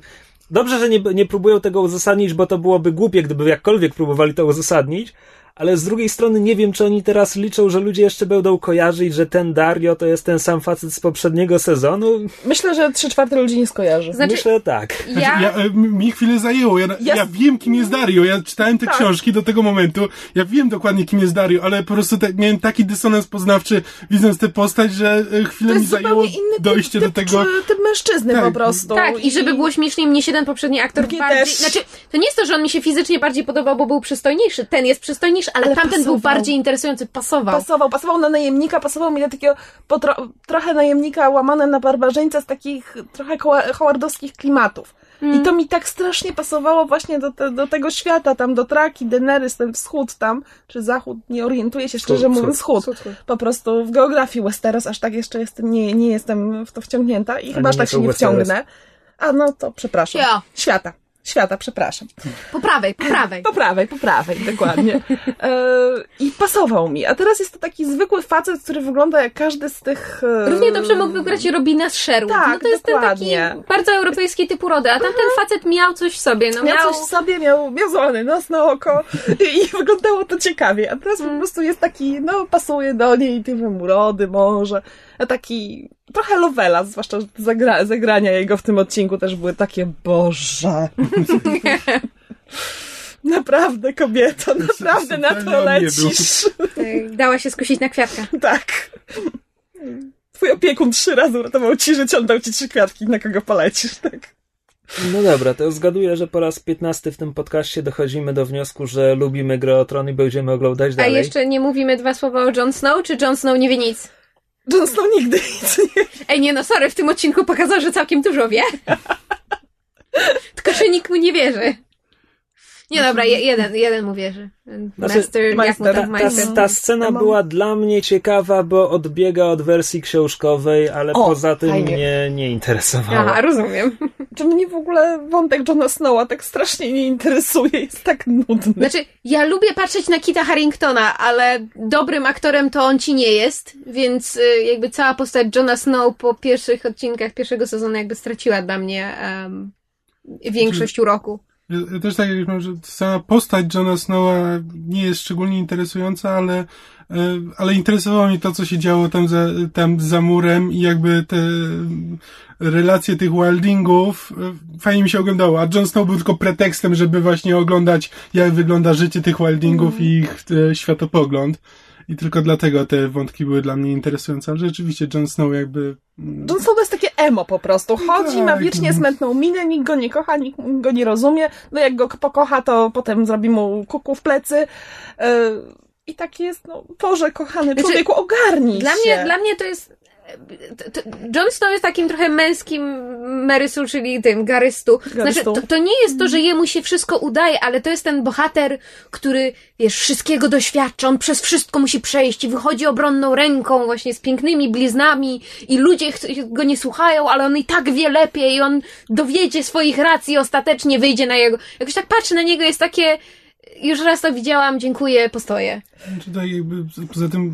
S1: dobrze, że nie, nie próbują tego uzasadnić, bo to byłoby głupie, gdyby jakkolwiek próbowali to uzasadnić, ale z drugiej strony nie wiem, czy oni teraz liczą, że ludzie jeszcze będą kojarzyć, że ten Dario to jest ten sam facet z poprzedniego sezonu.
S4: Myślę, że trzy czwarte ludzi nie skojarzy.
S3: Znaczy-
S1: Myślę tak.
S2: Znaczy,
S3: Ja...
S2: ja, e, mi chwilę zajęło. Ja,
S4: Ja-
S2: ja wiem, kim jest Dario. Ja czytałem te
S4: Tak.
S2: książki do tego momentu. Ja wiem dokładnie, kim jest Dario, ale po prostu te, miałem taki dysonans poznawczy, widząc tę postać, że e, chwilę
S4: To
S2: mi
S4: jest
S2: zajęło
S4: zupełnie inny typ,
S2: dojście
S4: typ,
S2: do tego.
S4: czy- typ mężczyzny
S2: Tak.
S4: po prostu.
S3: Tak, i żeby było śmieszniej, mnie się ten poprzedni aktor
S4: Mnie
S3: bardziej...
S4: też.
S3: Znaczy, to nie jest to, że on mi się fizycznie bardziej podobał, bo był przystojniejszy. Ten jest przystojniejszy, ale,
S4: Ale
S3: tamten był
S4: pasował.
S3: bardziej interesujący, pasował.
S4: Pasował, pasował na najemnika, pasował mi na takiego potro, trochę najemnika łamane na barbarzyńca z takich trochę hoła- howardowskich klimatów. I to mi tak strasznie pasowało właśnie do, te, do tego świata, tam do Traki, Daenerys, ten wschód tam, czy zachód, nie orientuję się szczerze
S1: Wschód,
S4: mówiąc, wschód. Po prostu w geografii Westeros aż tak jeszcze jestem, nie, nie jestem w to wciągnięta i chyba aż tak się nie
S1: Westeros.
S4: wciągnę. A no to przepraszam.
S3: Ja.
S4: Świata. Świata, przepraszam.
S3: Po prawej, po prawej. *laughs*
S4: Po prawej, po prawej, dokładnie. E, I pasował mi. A teraz jest to taki zwykły facet, który wygląda jak każdy z tych... e,
S3: Równie dobrze mógłby grać Robina z Sherwood.
S4: Tak,
S3: no to jest
S4: dokładnie.
S3: ten taki bardzo europejski typ urody, a tamten facet miał coś w sobie. No
S4: Miał
S3: miał...
S4: coś w sobie, miał, miał złamany nos na oko i, i wyglądało to ciekawie. A teraz po prostu jest taki, no pasuje do niej typem urody może. A taki trochę Lovela, zwłaszcza że zagra, zagrania jego w tym odcinku też były takie, Boże. *laughs* Naprawdę, kobieto, naprawdę na to lecisz.
S3: Dała się skusić na kwiatka. *laughs*
S4: Tak. Twój opiekun trzy razy uratował ci życie, on dał ci trzy kwiatki, na kogo polecisz, tak?
S1: No dobra, to zgaduję, że po raz 15 w tym podcaście dochodzimy do wniosku, że lubimy grę o tron i będziemy oglądać
S3: A
S1: dalej.
S3: jeszcze nie mówimy dwa słowa o Jon Snow, czy Jon Snow nie wie nic?
S4: Jon Snow nigdy nic nie
S3: Ej, nie no, sorry, w tym odcinku pokazał, że całkiem dużo wie. *laughs* Tylko, że nikt mu nie wierzy. Nie, dobra, je, jeden, jeden mu wierzy.
S1: Znaczy,
S3: Master, jak mu
S4: Meister.
S3: tak
S1: Ta,
S3: Meister.
S1: ta scena była dla mnie ciekawa, bo odbiega od wersji książkowej, ale
S4: O,
S1: poza tym
S4: fajnie.
S1: mnie nie interesowała.
S3: Aha, rozumiem. *laughs*
S4: Czy mnie w ogóle wątek Johna Snowa tak strasznie nie interesuje, jest tak nudny.
S3: Znaczy, ja lubię patrzeć na Kita Harringtona, ale dobrym aktorem to on ci nie jest, więc y, jakby cała postać Johna Snow po pierwszych odcinkach pierwszego sezonu jakby straciła dla mnie em, większość uroku.
S2: Ja, też tak jak mam, że sama postać Johna Snowa nie jest szczególnie interesująca, ale, e, ale interesowało mnie to, co się działo tam za, tam za murem i jakby te mm, relacje tych wildingów e, fajnie mi się oglądało, a Jon Snow był tylko pretekstem, żeby właśnie oglądać, jak wygląda życie tych wildingów i ich e, światopogląd. I tylko dlatego te wątki były dla mnie interesujące, ale rzeczywiście Jon Snow jakby... mm,
S4: Jon Snow to jest takie emo po prostu. Chodzi,
S2: Tak,
S4: ma wiecznie
S2: no.
S4: smętną minę, nikt go nie kocha, nikt go nie rozumie. No jak go pokocha, to potem zrobi mu kuku w plecy. E, I tak jest, no, Boże, kochany
S3: Znaczy,
S4: człowieku, ogarnij
S3: Dla
S4: się.
S3: mnie, dla mnie to jest. Jon Snow jest takim trochę męskim Marysu, czyli tym garystu. Znaczy, to, to nie jest to, że jemu się wszystko udaje, ale to jest ten bohater, który, wiesz, wszystkiego doświadcza, on przez wszystko musi przejść i wychodzi obronną ręką, właśnie z pięknymi bliznami i ludzie go nie słuchają, ale on i tak wie lepiej i on dowiedzie swoich racji i ostatecznie wyjdzie na jego. Jakoś tak patrzę na niego, jest takie. Już raz to widziałam, dziękuję, postoję.
S2: Tutaj jakby, poza tym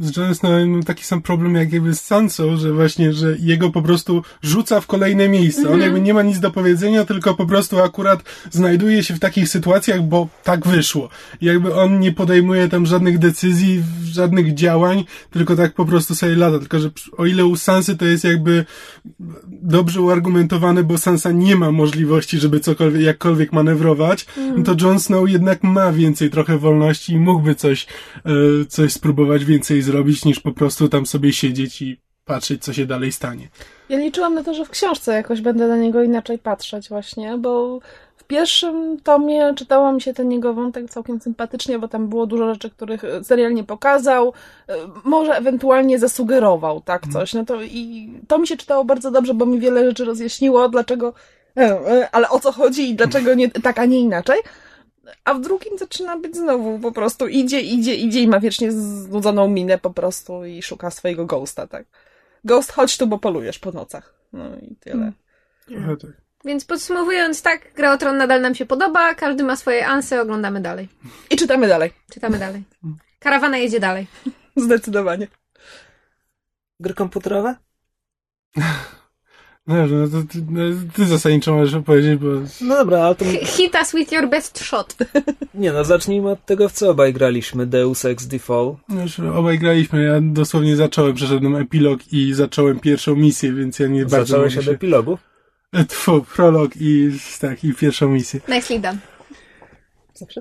S2: z Jonem Snowem mam taki sam problem jak jakby z Sansą, że właśnie, że jego po prostu rzuca w kolejne miejsca. On jakby nie ma nic do powiedzenia, tylko po prostu akurat znajduje się w takich sytuacjach, bo tak wyszło. I jakby on nie podejmuje tam żadnych decyzji, żadnych działań, tylko tak po prostu sobie lata. Tylko, że o ile u Sansy to jest jakby dobrze uargumentowane, bo Sansa nie ma możliwości, żeby cokolwiek, jakkolwiek manewrować, no to Jon Snow jednak ma więcej trochę wolności i mógłby coś, e, coś spróbować więcej zrobić, niż po prostu tam sobie siedzieć i patrzeć, co się dalej stanie.
S4: Ja liczyłam na to, że w książce jakoś będę na niego inaczej patrzeć właśnie, bo w pierwszym tomie czytało mi się ten jego wątek całkiem sympatycznie, bo tam było dużo rzeczy, których e, serial nie pokazał, e, może ewentualnie zasugerował, tak, coś. No to i to mi się czytało bardzo dobrze, bo mi wiele rzeczy rozjaśniło, dlaczego, ale o co chodzi i dlaczego nie tak, a nie inaczej. A w drugim zaczyna być znowu po prostu idzie, idzie, idzie i ma wiecznie znudzoną minę po prostu i szuka swojego ghosta, tak. Ghost, chodź tu, bo polujesz po nocach. No i tyle.
S2: Trochę tak.
S3: Więc podsumowując, tak, Gra o Tron nadal nam się podoba, każdy ma swoje anse, oglądamy dalej.
S4: I czytamy dalej.
S3: Czytamy dalej. Karawana jedzie dalej. *laughs*
S4: Zdecydowanie.
S1: Gry komputerowe? *laughs*
S2: No, no to ty, no, ty zasadniczo możesz opowiedzieć, bo...
S1: No dobra, ale to...
S3: Hit us with your best shot. *laughs*
S1: Nie no, zacznijmy od tego, w co obaj graliśmy. Deus Ex Default.
S2: No Już obaj graliśmy, ja dosłownie zacząłem, przeszedłem epilog i zacząłem pierwszą misję, więc ja nie bardzo
S1: Zacząłeś od
S2: się...
S1: epilogu?
S2: E, Tfu, prolog i tak, i pierwszą misję.
S3: Nicely done.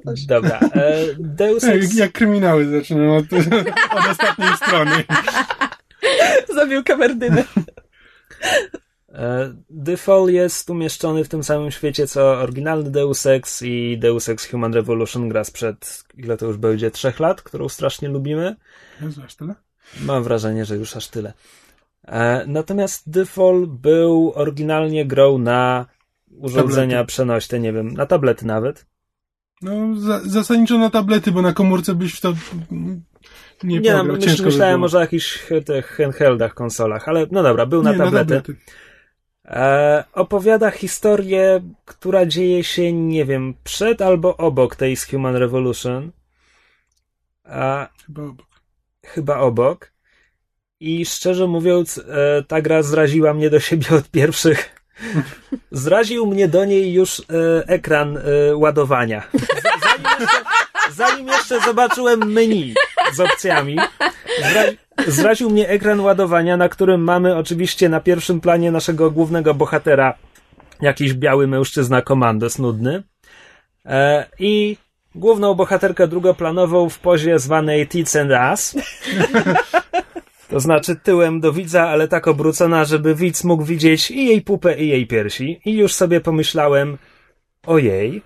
S4: Coś.
S1: Dobra. E, Deus
S2: Jak,
S1: Ex...
S2: jak kryminały zaczynam od, od ostatniej strony. *laughs*
S4: Zabił kamerdynę. *laughs*
S1: E, Default jest umieszczony w tym samym świecie, co oryginalny Deus Ex i Deus Ex Human Revolution gra sprzed, ile to już będzie, trzech lat, którą strasznie lubimy.
S2: Jezu, aż tyle?
S1: Mam wrażenie, że już aż tyle. E, natomiast Default był oryginalnie grą na urządzenia
S2: Tablety.
S1: przenośne, nie wiem, na tablety nawet.
S2: No, za, zasadniczo na tablety, bo na komórce byś w to nie,
S1: Nie, no,
S2: pograł.
S1: myśl,
S2: by
S1: myślałem
S2: było.
S1: może o jakichś tych handheldach, konsolach, ale no dobra, był na
S2: nie,
S1: tablety.
S2: Na tablety.
S1: E, opowiada historię, która dzieje się, nie wiem, przed albo obok tej z Human Revolution. A,
S2: Chyba obok.
S1: chyba obok. I szczerze mówiąc, e, ta gra zraziła mnie do siebie od pierwszych. *laughs* Zraził mnie do niej już e, ekran e, ładowania. Z- Zanim jeszcze, zanim jeszcze zobaczyłem menu z opcjami, zra, zraził mnie ekran ładowania, na którym mamy oczywiście na pierwszym planie naszego głównego bohatera jakiś biały mężczyzna komandos nudny. E, I główną bohaterkę drugoplanową w pozie zwanej Tits and Ass. To znaczy tyłem do widza, ale tak obrócona, żeby widz mógł widzieć i jej pupę, i jej piersi. I już sobie pomyślałem, ojej.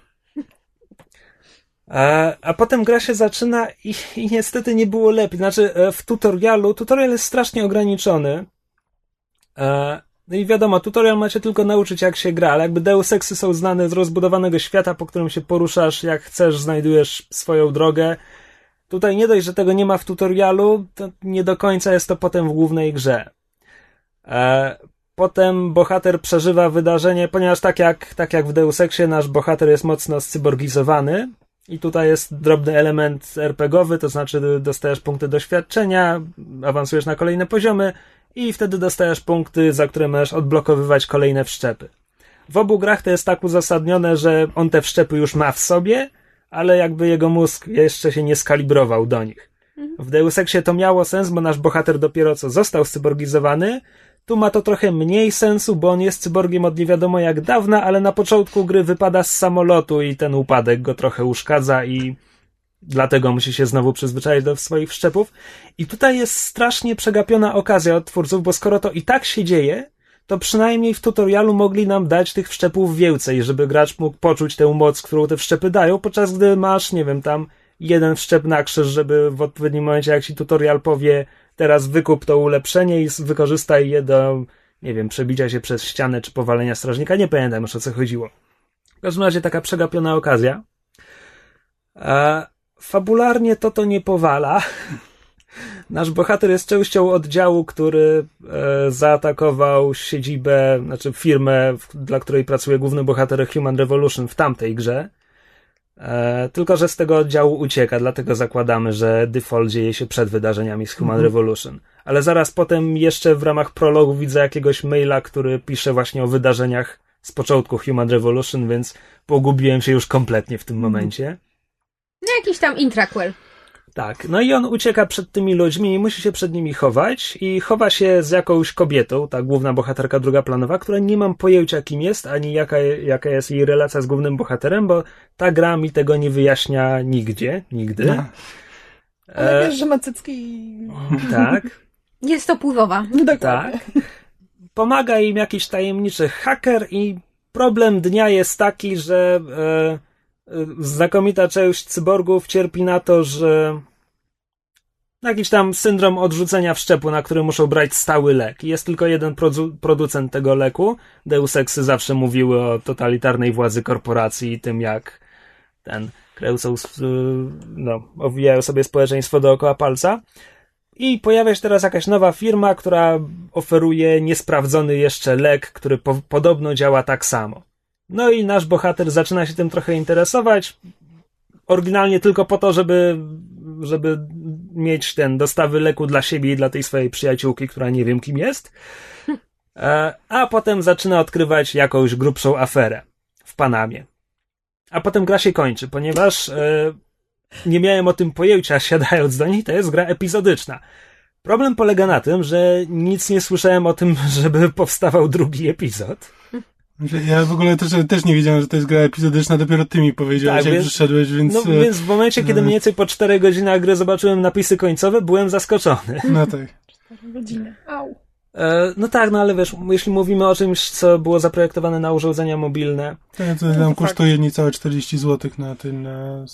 S1: A, a potem gra się zaczyna i, i niestety nie było lepiej. Znaczy, e, w tutorialu, tutorial jest strasznie ograniczony. E, No i wiadomo, tutorial macie tylko nauczyć, jak się gra, ale jakby Deus Exy są znane z rozbudowanego świata, po którym się poruszasz, jak chcesz, znajdujesz swoją drogę. Tutaj nie dość, że tego nie ma w tutorialu, to nie do końca jest to potem w głównej grze. E, potem bohater przeżywa wydarzenie, ponieważ tak jak, tak jak w Deus Exie nasz bohater jest mocno scyborgizowany i tutaj jest drobny element RPGowy, to znaczy dostajesz punkty doświadczenia, awansujesz na kolejne poziomy i wtedy dostajesz punkty, za które możesz odblokowywać kolejne wszczepy. W obu grach to jest tak uzasadnione, że on te wszczepy już ma w sobie, ale jakby jego mózg jeszcze się nie skalibrował do nich. W Deus Exie to miało sens, bo nasz bohater dopiero co został cyborgizowany. Tu ma to trochę mniej sensu, bo on jest cyborgiem od nie wiadomo jak dawna, ale na początku gry wypada z samolotu i ten upadek go trochę uszkadza i dlatego musi się znowu przyzwyczaić do swoich wszczepów. I tutaj jest strasznie przegapiona okazja od twórców, bo skoro to i tak się dzieje, to przynajmniej w tutorialu mogli nam dać tych wszczepów więcej, żeby gracz mógł poczuć tę moc, którą te wszczepy dają, podczas gdy masz, nie wiem, tam jeden wszczep na krzyż, żeby w odpowiednim momencie, jak ci tutorial powie, teraz wykup to ulepszenie i wykorzystaj je do, nie wiem, przebicia się przez ścianę czy powalenia strażnika. Nie pamiętam już o co chodziło. W każdym razie taka przegapiona okazja. A fabularnie to to nie powala. *laughs* Nasz bohater jest częścią oddziału, który e, zaatakował siedzibę, znaczy firmę, w, dla której pracuje główny bohater Human Revolution w tamtej grze. E, tylko, że z tego oddziału ucieka, dlatego zakładamy, że default dzieje się przed wydarzeniami z Human Revolution. Ale zaraz potem jeszcze w ramach prologu widzę jakiegoś maila, który pisze właśnie o wydarzeniach z początku Human Revolution, więc pogubiłem się już kompletnie w tym momencie.
S3: No jakiś tam intraquel.
S1: Tak, no i on ucieka przed tymi ludźmi i musi się przed nimi chować i chowa się z jakąś kobietą, ta główna bohaterka drugaplanowa, która nie mam pojęcia kim jest, ani jaka, jaka jest jej relacja z głównym bohaterem, bo ta gra mi tego nie wyjaśnia nigdzie, nigdy.
S2: No.
S4: Ale
S1: E,
S4: wiesz, że ma cycki i...
S1: tak, *laughs*
S3: Jest to pływowa.
S4: Dokładnie.
S1: tak. Pomaga im jakiś tajemniczy haker i problem dnia jest taki, że e, znakomita część cyborgów cierpi na to, że jakiś tam syndrom odrzucenia wszczepu, na który muszą brać stały lek. Jest tylko jeden produ- producent tego leku. Deus Exy zawsze mówiły o totalitarnej władzy korporacji i tym, jak ten kreucą, s- no, owijają sobie społeczeństwo dookoła palca. I pojawia się teraz jakaś nowa firma, która oferuje niesprawdzony jeszcze lek, który po- podobno działa tak samo. No i nasz bohater zaczyna się tym trochę interesować. Oryginalnie tylko po to, żeby, żeby mieć ten dostawy leku dla siebie i dla tej swojej przyjaciółki, która nie wiem kim jest. E, a potem zaczyna odkrywać jakąś grubszą aferę w Panamie. A potem gra się kończy, ponieważ e, nie miałem o tym pojęcia *laughs* siadając do niej, to jest gra epizodyczna. Problem polega na tym, że nic nie słyszałem o tym, *laughs* żeby powstawał drugi epizod.
S2: Ja w ogóle też, też nie wiedziałem, że to jest gra epizodyczna, dopiero ty mi powiedziałeś,
S1: Tak,
S2: jak
S1: więc-
S2: przyszedłeś, więc...
S1: No
S2: e,
S1: więc w momencie, kiedy mniej więcej po 4 godzinach gry zobaczyłem napisy końcowe, byłem zaskoczony. *laughs*
S2: No tak.
S4: Godziny. Au.
S1: E, no tak, no ale wiesz, jeśli mówimy o czymś, co było zaprojektowane na urządzenia mobilne,
S2: To, to tam kosztuje niecałe 40 zł na tym, na,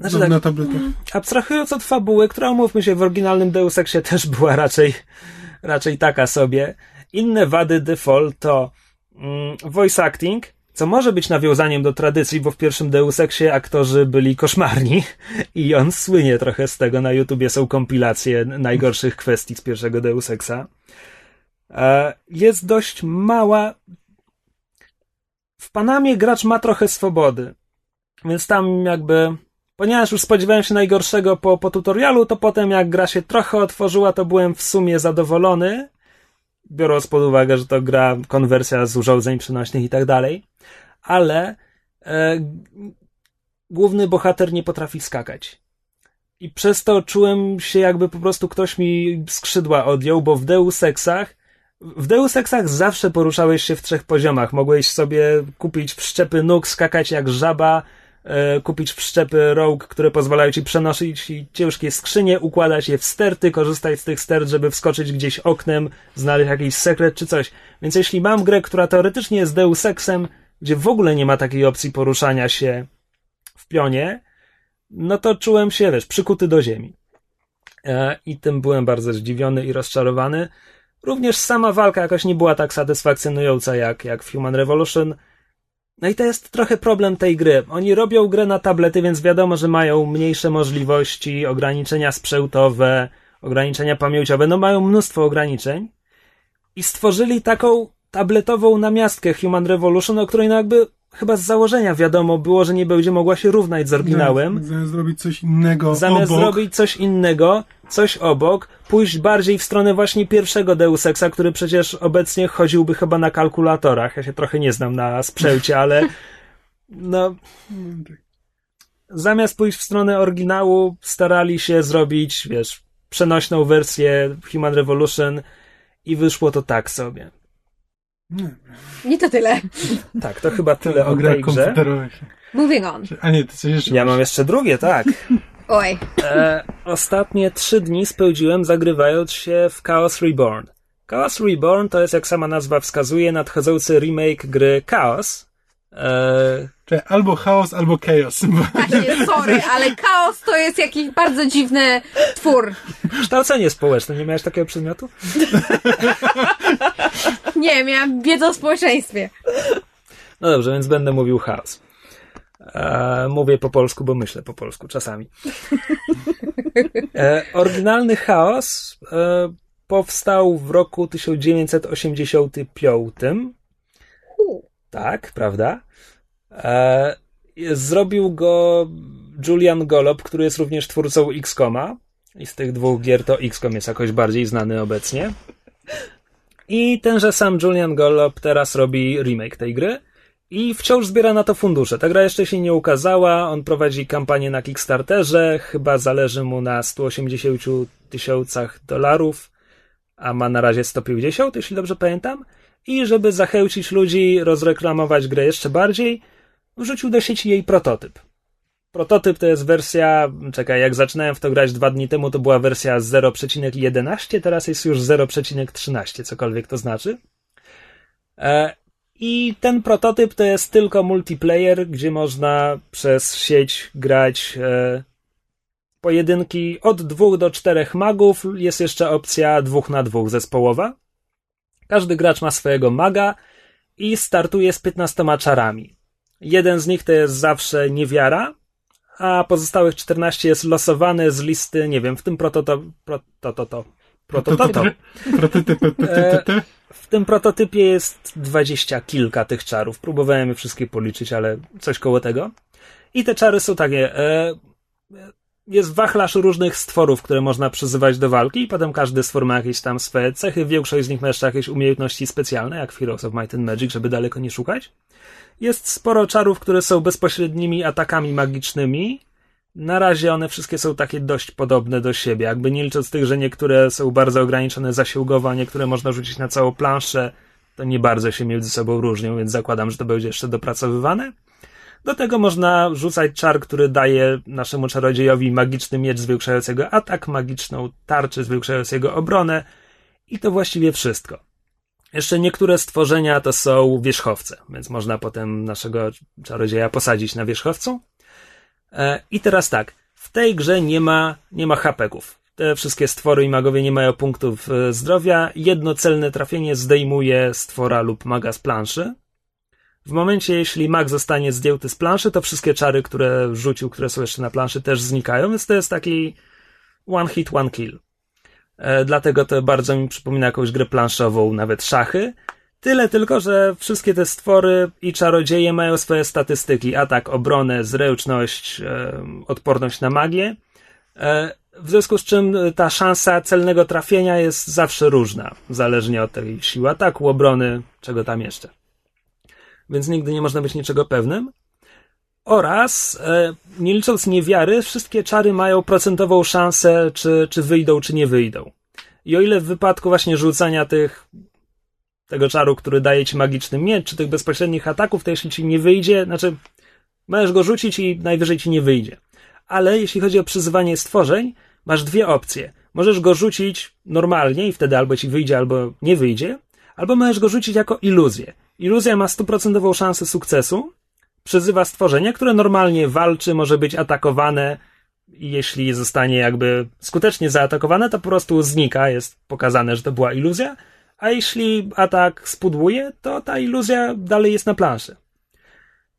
S1: znaczy tak,
S2: na tabletach.
S1: abstrahując od fabuły, która umówmy się w oryginalnym Deus Exie też była raczej, raczej taka sobie. Inne wady default to mm, voice acting, co może być nawiązaniem do tradycji, bo w pierwszym Deus Exie aktorzy byli koszmarni *laughs* i on słynie trochę z tego. Na YouTubie są kompilacje najgorszych kwestii z pierwszego Deus Exa. E, Jest dość mała. W Panamie gracz ma trochę swobody, więc tam jakby ponieważ już spodziewałem się najgorszego po, po tutorialu, to potem jak gra się trochę otworzyła, to byłem w sumie zadowolony, biorąc pod uwagę, że to gra konwersja z urządzeń przenośnych i tak dalej, ale e, główny bohater nie potrafi skakać. I przez to czułem się jakby po prostu ktoś mi skrzydła odjął, bo w Deus Exach w Deus Exach zawsze poruszałeś się w trzech poziomach. Mogłeś sobie kupić wszczepy nóg, skakać jak żaba, kupić wszczepy rogue, które pozwalają ci przenosić ciężkie skrzynie, układać je w sterty, korzystać z tych stert, żeby wskoczyć gdzieś oknem, znaleźć jakiś sekret czy coś. Więc jeśli mam grę, która teoretycznie jest Deus Exem, gdzie w ogóle nie ma takiej opcji poruszania się w pionie, no to czułem się, wiesz, przykuty do ziemi. E, I tym byłem bardzo zdziwiony i rozczarowany. Również sama walka jakoś nie była tak satysfakcjonująca jak, jak w Human Revolution. No i to jest trochę problem tej gry. Oni robią grę na tablety, więc wiadomo, że mają mniejsze możliwości, ograniczenia sprzętowe, ograniczenia pamięciowe, no mają mnóstwo ograniczeń. I stworzyli taką tabletową namiastkę Human Revolution, o której no jakby chyba z założenia wiadomo było, że nie będzie mogła się równać z oryginałem.
S2: Zamiast zrobić coś innego
S1: Zamiast
S2: obok.
S1: zrobić coś innego, coś obok, pójść bardziej w stronę właśnie pierwszego Deus Exa, który przecież obecnie chodziłby chyba na kalkulatorach. Ja się trochę nie znam na sprzęcie, *laughs* ale no, zamiast pójść w stronę oryginału, starali się zrobić, wiesz, przenośną wersję Human Revolution i wyszło to tak sobie.
S3: I to tyle.
S1: Tak, to chyba tyle
S2: o
S1: o
S2: grach komputerowych.
S3: Moving on.
S2: A nie, ty coś jeszcze
S1: Ja
S2: masz.
S1: mam jeszcze drugie, tak.
S3: Oj.
S1: E, ostatnie trzy dni spędziłem zagrywając się w Chaos Reborn. Chaos Reborn to jest, jak sama nazwa wskazuje, nadchodzący remake gry Chaos. E,
S2: Czyli albo chaos, albo chaos. *laughs*
S3: Właśnie, sorry, ale chaos to jest jakiś bardzo dziwny twór.
S1: kształcenie społeczne, nie miałeś takiego przedmiotu? *laughs*
S3: Nie, miałam wiedzę o społeczeństwie.
S1: No dobrze, więc będę mówił Chaos. E, mówię po polsku, bo myślę po polsku czasami. E, oryginalny Chaos e, powstał w roku 1985. Tak, prawda? E, zrobił go Julian Golob, który jest również twórcą X-Koma. I z tych dwóch gier to X-Kom jest jakoś bardziej znany obecnie. I tenże sam Julian Golob teraz robi remake tej gry i wciąż zbiera na to fundusze. Ta gra jeszcze się nie ukazała, on prowadzi kampanię na Kickstarterze, chyba zależy mu na 180 tysiącach dolarów, a ma na razie 150, jeśli dobrze pamiętam. I żeby zachęcić ludzi, rozreklamować grę jeszcze bardziej, wrzucił do sieci jej prototyp. Prototyp to jest wersja, czekaj, jak zaczynałem w to grać dwa dni temu, to była wersja 0,11, teraz jest już 0,13, cokolwiek to znaczy. E, I ten prototyp to jest tylko multiplayer, gdzie można przez sieć grać e, pojedynki od dwóch do czterech magów. Jest jeszcze opcja dwóch na dwóch zespołowa. Każdy gracz ma swojego maga i startuje z 15 czarami. Jeden z nich to jest zawsze niewiara, a pozostałych 14 jest losowane z listy, nie wiem, w tym prototo... prototo...
S2: prototyp.
S1: W tym prototypie jest dwadzieścia kilka tych czarów. Próbowałem je wszystkie policzyć, ale coś koło tego. I te czary są takie. Jest wachlarz różnych stworów, które można przyzywać do walki i potem każdy stwór ma jakieś tam swoje cechy. Większość z nich ma jeszcze jakieś umiejętności specjalne, jak w Heroes of Might and Magic, żeby daleko nie szukać. Jest sporo czarów, które są bezpośrednimi atakami magicznymi. Na razie one wszystkie są takie dość podobne do siebie, jakby nie licząc tych, że niektóre są bardzo ograniczone zasiłgowo, a niektóre można rzucić na całą planszę, to nie bardzo się między sobą różnią, więc zakładam, że to będzie jeszcze dopracowywane. Do tego można rzucać czar, który daje naszemu czarodziejowi magiczny miecz zwiększającego atak, magiczną tarczę zwiększającego obronę i to właściwie wszystko. Jeszcze niektóre stworzenia to są wierzchowce, więc można potem naszego czarodzieja posadzić na wierzchowcu. E, I teraz tak, w tej grze nie ma, nie ma hapeków. Te wszystkie stwory i magowie nie mają punktów e, zdrowia. Jedno celne trafienie zdejmuje stwora lub maga z planszy. W momencie, jeśli mag zostanie zdjęty z planszy, to wszystkie czary, które rzucił, które są jeszcze na planszy, też znikają, więc to jest taki one hit, one kill. E, dlatego to bardzo mi przypomina jakąś grę planszową, nawet szachy. Tyle tylko, że wszystkie te stwory i czarodzieje mają swoje statystyki: atak, obronę, zręczność, e, odporność na magię. E, w związku z czym ta szansa celnego trafienia jest zawsze różna, zależnie od tej siły ataku, obrony, czego tam jeszcze. Więc nigdy nie można być niczego pewnym. Oraz, e, nie licząc niewiary, wszystkie czary mają procentową szansę, czy, czy wyjdą, czy nie wyjdą. I o ile w wypadku właśnie rzucania tych, tego czaru, który daje ci magiczny miecz, czy tych bezpośrednich ataków, to jeśli ci nie wyjdzie, znaczy, możesz go rzucić i najwyżej ci nie wyjdzie. Ale jeśli chodzi o przyzywanie stworzeń, masz dwie opcje. Możesz go rzucić normalnie i wtedy albo ci wyjdzie, albo nie wyjdzie, albo możesz go rzucić jako iluzję. Iluzja ma stuprocentową szansę sukcesu, przyzywa stworzenie, które normalnie walczy, może być atakowane jeśli zostanie jakby skutecznie zaatakowane, to po prostu znika, jest pokazane, że to była iluzja, a jeśli atak spudłuje, to ta iluzja dalej jest na planszy.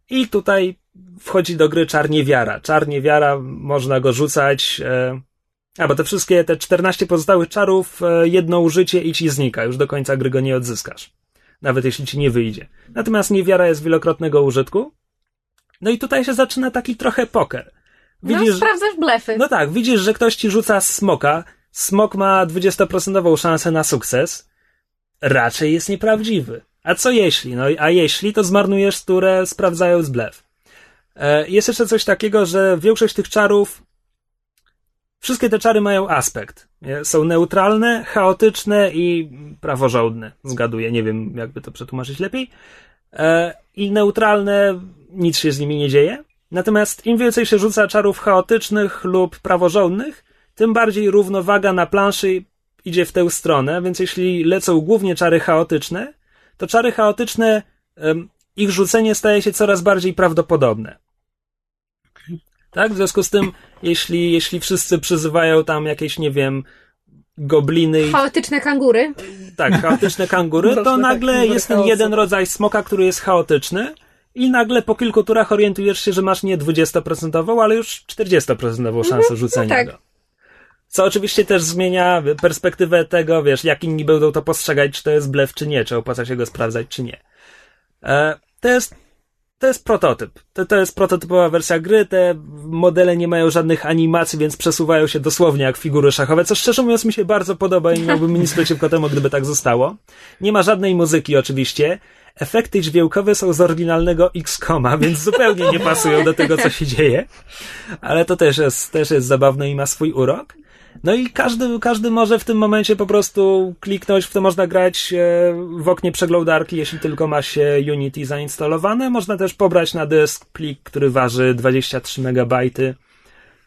S1: I tutaj wchodzi do gry czarniewiara. Czarniewiara, można go rzucać, e, a bo te wszystkie, te 14 pozostałych czarów, e, jedno użycie i ci znika, już do końca gry go nie odzyskasz. Nawet jeśli ci nie wyjdzie. Natomiast niewiara jest wielokrotnego użytku, no i tutaj się zaczyna taki trochę poker.
S3: No, widzisz, no, sprawdzasz blefy.
S1: No tak, widzisz, że ktoś ci rzuca smoka. Smok ma 20% szansę na sukces. Raczej jest nieprawdziwy. A co jeśli? No a jeśli, to zmarnujesz turę sprawdzając blef. E, jest jeszcze coś takiego, że większość tych czarów Wszystkie te czary mają aspekt. Są neutralne, chaotyczne i praworządne. Zgaduję, nie wiem, jakby to przetłumaczyć lepiej. E, I neutralne nic się z nimi nie dzieje. Natomiast im więcej się rzuca czarów chaotycznych lub praworządnych, tym bardziej równowaga na planszy idzie w tę stronę, więc jeśli lecą głównie czary chaotyczne, to czary chaotyczne, ich rzucenie staje się coraz bardziej prawdopodobne. Tak? W związku z tym, jeśli, jeśli wszyscy przyzywają tam jakieś, nie wiem, gobliny.
S3: Chaotyczne kangury.
S1: Tak, chaotyczne kangury, to nagle jest ten jeden rodzaj smoka, który jest chaotyczny i nagle po kilku turach orientujesz się, że masz nie 20%, ale już 40% szansę mhm, rzucenia no tak. go. Co oczywiście też zmienia perspektywę tego, wiesz, jak inni będą to postrzegać, czy to jest blef, czy nie, czy opłaca się go sprawdzać, czy nie. E, to jest to jest prototyp. To, to jest prototypowa wersja gry. Te modele nie mają żadnych animacji, więc przesuwają się dosłownie jak figury szachowe, co szczerze mówiąc mi się bardzo podoba i nie miałbym nic *laughs* przeciwko temu, gdyby tak zostało. Nie ma żadnej muzyki oczywiście. Efekty dźwiękowe są z oryginalnego X-Koma, więc zupełnie nie pasują do tego, co się dzieje. Ale to też jest, też jest zabawne i ma swój urok. No i każdy, każdy może w tym momencie po prostu kliknąć, w to można grać e, w oknie przeglądarki, jeśli tylko ma się Unity zainstalowane. Można też pobrać na dysk plik, który waży 23 MB.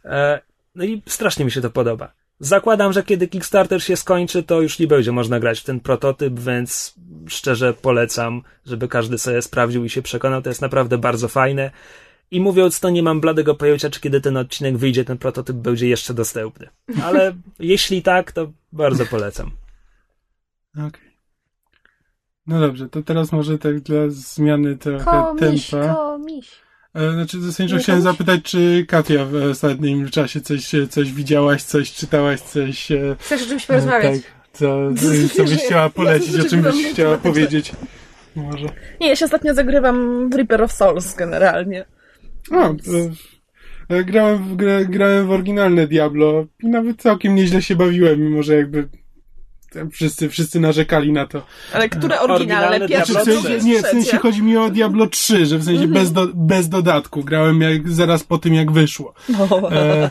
S1: E, no i strasznie mi się to podoba. Zakładam, że kiedy Kickstarter się skończy, to już nie będzie można grać w ten prototyp, więc szczerze polecam, żeby każdy sobie sprawdził i się przekonał. To jest naprawdę bardzo fajne. I mówiąc to, nie mam bladego pojęcia, czy kiedy ten odcinek wyjdzie, ten prototyp będzie jeszcze dostępny. Ale *laughs* jeśli tak, to bardzo polecam.
S2: Okej. Okay. No dobrze, to teraz może tak dla zmiany trochę
S3: komiś,
S2: tempa.
S3: Komiś.
S2: E, znaczy, zasadniczo chciałem komiś? zapytać, czy Katia w ostatnim czasie coś, coś widziałaś, coś czytałaś, coś...
S3: E, Chcesz o czymś porozmawiać?
S2: Tak, co, *laughs* co byś chciała polecić, o czym byś chciała powiedzieć. Może.
S4: Nie, ja się ostatnio zagrywam w Reaper of Souls generalnie.
S2: O, E, Grałem w, gra, grałem w oryginalne Diablo i nawet całkiem nieźle się bawiłem, mimo że jakby wszyscy, wszyscy narzekali na to.
S4: Ale które
S1: Oryginalne
S4: oryginalne? Pierwsze,
S1: Diablo
S2: nie, w sensie chodzi mi o Diablo 3, że w sensie bez, do, bez dodatku. Grałem jak, zaraz po tym, jak wyszło. E,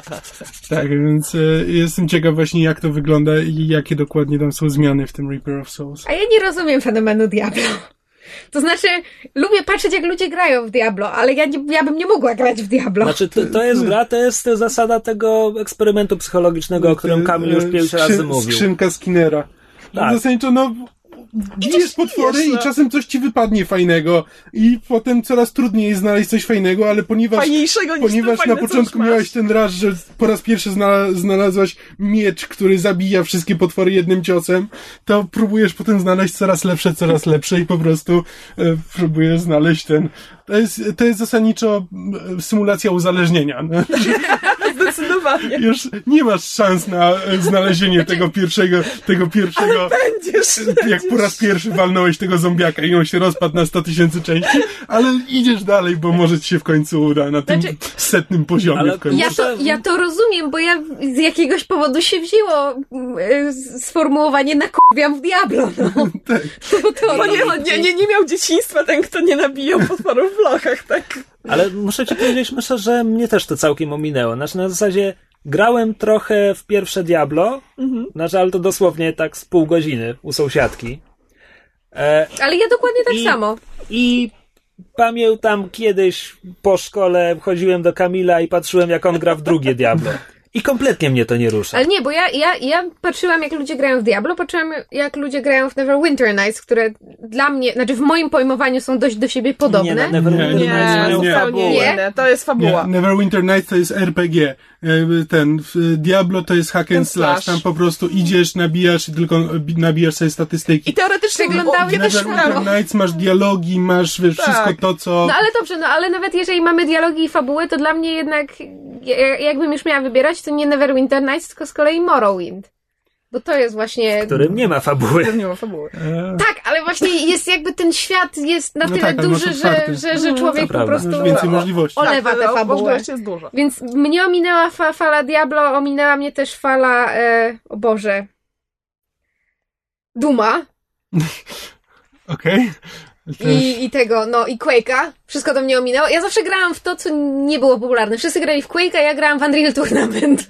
S2: tak, więc e, jestem ciekaw właśnie, jak to wygląda i jakie dokładnie tam są zmiany w tym Reaper of Souls.
S3: A ja nie rozumiem fenomenu Diablo. To znaczy, lubię patrzeć, jak ludzie grają w Diablo, ale ja, nie, ja bym nie mogła grać w Diablo.
S1: Znaczy, to, to jest gra, to jest zasada tego eksperymentu psychologicznego, o którym Kamil już pięć
S2: skrzyn-
S1: razy mówił.
S2: Skrzynka Skinnera.
S1: Tak.
S2: Zasadniczo, no, bijesz potwory
S4: bijesz,
S2: i
S4: no.
S2: czasem coś ci wypadnie fajnego i potem coraz trudniej jest znaleźć coś fajnego, ale ponieważ
S4: Fajniejszego niż
S2: Ponieważ na początku miałeś ten raz, że po raz pierwszy znalaz- znalazłaś miecz, który zabija wszystkie potwory jednym ciosem, to próbujesz potem znaleźć coraz lepsze, coraz lepsze i po prostu e, próbujesz znaleźć ten. To jest, to jest zasadniczo m, symulacja uzależnienia. No. *laughs*
S4: Zdecydowanie.
S2: Już nie masz szans na e, znalezienie tego pierwszego, tego pierwszego.
S4: Będziesz.
S2: Jak po raz pierwszy walnąłeś tego zombiaka i on się rozpadł na 100 tysięcy części, ale idziesz dalej, bo może ci się w końcu uda na tym
S3: Znaczy-
S2: setnym poziomie
S1: Ale
S2: w końcu.
S3: Ja to, ja to rozumiem, bo ja z jakiegoś powodu się wzięło y, sformułowanie nakurwiam w Diablo, no. *laughs*
S2: Tak.
S3: Bo to
S4: Bo nie, nie, nie miał dzieciństwa ten, kto nie nabijał potworów w lochach, tak?
S1: Ale muszę ci powiedzieć, myślę, że mnie też to całkiem ominęło. Znaczy, na zasadzie grałem trochę w pierwsze Diablo, znaczy, ale to dosłownie tak z pół godziny u sąsiadki. E,
S3: Ale ja dokładnie tak
S1: I-
S3: samo.
S1: I pamiętam kiedyś po szkole chodziłem do Kamila i patrzyłem, jak on gra w drugie Diablo. I kompletnie mnie to nie rusza.
S3: Ale nie, bo ja, ja, ja patrzyłam, jak ludzie grają w Diablo, patrzyłam, jak ludzie grają w Neverwinter Nights, które dla mnie, znaczy w moim pojmowaniu są dość do siebie podobne.
S1: Nie, Neverwinter
S2: Nie,
S1: Nights
S4: Nie,
S1: fabułę.
S3: Nie?
S4: To jest fabuła.
S2: Nie, Neverwinter Nights to jest RPG. Jakby Ten, Diablo to jest hack and slash.
S4: slash.
S2: Tam po prostu idziesz, nabijasz i tylko bi- nabijasz sobie statystyki.
S4: I teoretycznie
S3: Wyglądały
S4: kiedyś
S2: Neverwinter. Nights masz dialogi, masz wiesz,
S4: Tak.
S2: wszystko to, co...
S3: No ale dobrze, no ale nawet jeżeli mamy dialogi i fabułę, to dla mnie jednak, ja- jakbym już miała wybierać, to nie Neverwinter Nights, tylko z kolei Morrowind. Bo to jest właśnie...
S1: w którym nie ma fabuły.
S4: Nie ma fabuły.
S2: E,
S3: Tak, ale właśnie jest jakby ten świat jest na
S2: No
S3: tyle
S2: tak,
S3: duży, że, że, że człowiek po prostu
S2: Masz więcej możliwości.
S3: olewa
S4: tak,
S3: tę
S4: no,
S3: fabułę.
S4: Jest dużo.
S3: Więc mnie ominęła fa fala Diablo, ominęła mnie też fala, e, o Boże, Duma *laughs*
S2: Okej.
S3: I, i tego, no i Quake'a. Wszystko to mnie ominęło. Ja zawsze grałam w to, co nie było popularne. Wszyscy grali w Quake'a, ja grałam w Unreal Tournament.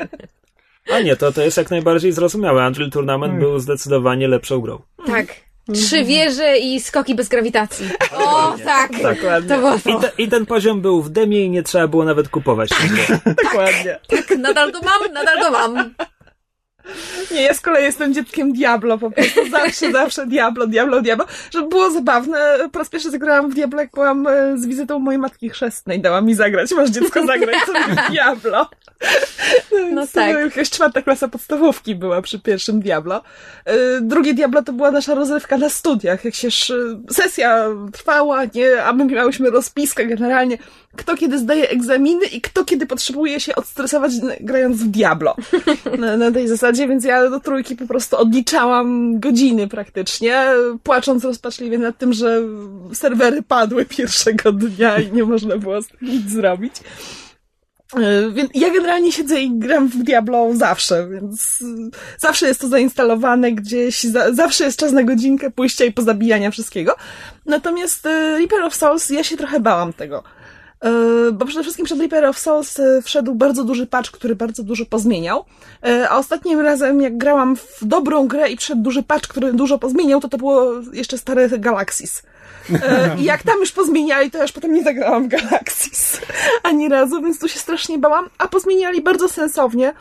S1: A nie, to, to jest jak najbardziej zrozumiałe. Unreal Tournament
S2: Hmm.
S1: był zdecydowanie lepszą grą.
S3: tak. Trzy wieże i skoki bez grawitacji. O, tak.
S4: Dokładnie.
S3: To było
S1: I,
S3: to.
S1: te, I ten poziom był w demie i nie trzeba było nawet kupować. tego.
S4: Dokładnie.
S3: Nadal to mam, nadal to mam.
S4: Nie, ja z kolei jestem dzieckiem Diablo, po prostu zawsze, *laughs* zawsze Diablo, Diablo, Diablo. Żeby było zabawne, po raz pierwszy zagrałam w Diablo, jak byłam e, z wizytą mojej matki chrzestnej. Dała mi zagrać, masz dziecko zagrać *laughs* sobie w Diablo.
S3: No
S4: Więc,
S3: tak.
S4: e, Jakaś czwarta klasa podstawówki była przy pierwszym Diablo. E, Drugie Diablo to była nasza rozrywka na studiach. Jak się sesja trwała, nie, a my miałyśmy rozpiskę generalnie, kto kiedy zdaje egzaminy i kto kiedy potrzebuje się odstresować grając w Diablo. *laughs* Na, na tej zasadzie, więc ja do trójki po prostu odliczałam godziny praktycznie, płacząc rozpaczliwie nad tym, że serwery padły *laughs* pierwszego dnia i nie można było z tym nic zrobić. E, Więc ja generalnie siedzę i gram w Diablo zawsze, więc zawsze jest to zainstalowane gdzieś, za, zawsze jest czas na godzinkę pójścia i pozabijania wszystkiego. Natomiast y, Reaper of Souls, ja się trochę bałam tego. Y, Bo przede wszystkim przed Reaper of Souls y, wszedł bardzo duży patch, który bardzo dużo pozmieniał. Y, A ostatnim razem, jak grałam w dobrą grę i wszedł duży patch, który dużo pozmieniał, to to było jeszcze stare Galaxis. E, I jak tam już pozmieniali, to ja już potem nie zagrałam w Galaxis *laughs* ani razu, więc tu się strasznie bałam. A pozmieniali bardzo sensownie, e,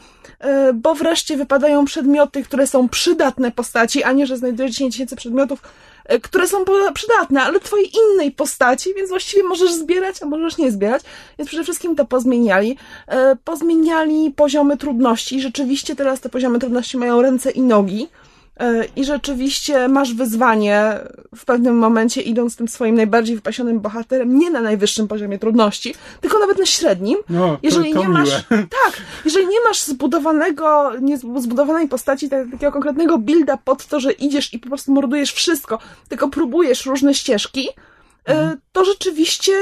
S4: bo wreszcie wypadają przedmioty, które są przydatne postaci, a nie, że znajdujesz 10 tysięcy przedmiotów, e, które są przydatne, ale twojej innej postaci, więc właściwie możesz zbierać, a możesz nie zbierać. Więc przede wszystkim to pozmieniali. E, Pozmieniali poziomy trudności. Rzeczywiście teraz te poziomy trudności mają ręce i nogi. E, I rzeczywiście masz wyzwanie w pewnym momencie, idąc tym swoim najbardziej wypasionym bohaterem, nie na najwyższym poziomie trudności, tylko nawet na średnim.
S2: No, to,
S4: Jeżeli
S2: to
S4: nie
S2: miłe.
S4: masz, *laughs* tak, jeżeli nie masz zbudowanego, nie zbudowanej postaci, tak- takiego konkretnego builda pod to, że idziesz i po prostu mordujesz wszystko, tylko próbujesz różne ścieżki, e, to rzeczywiście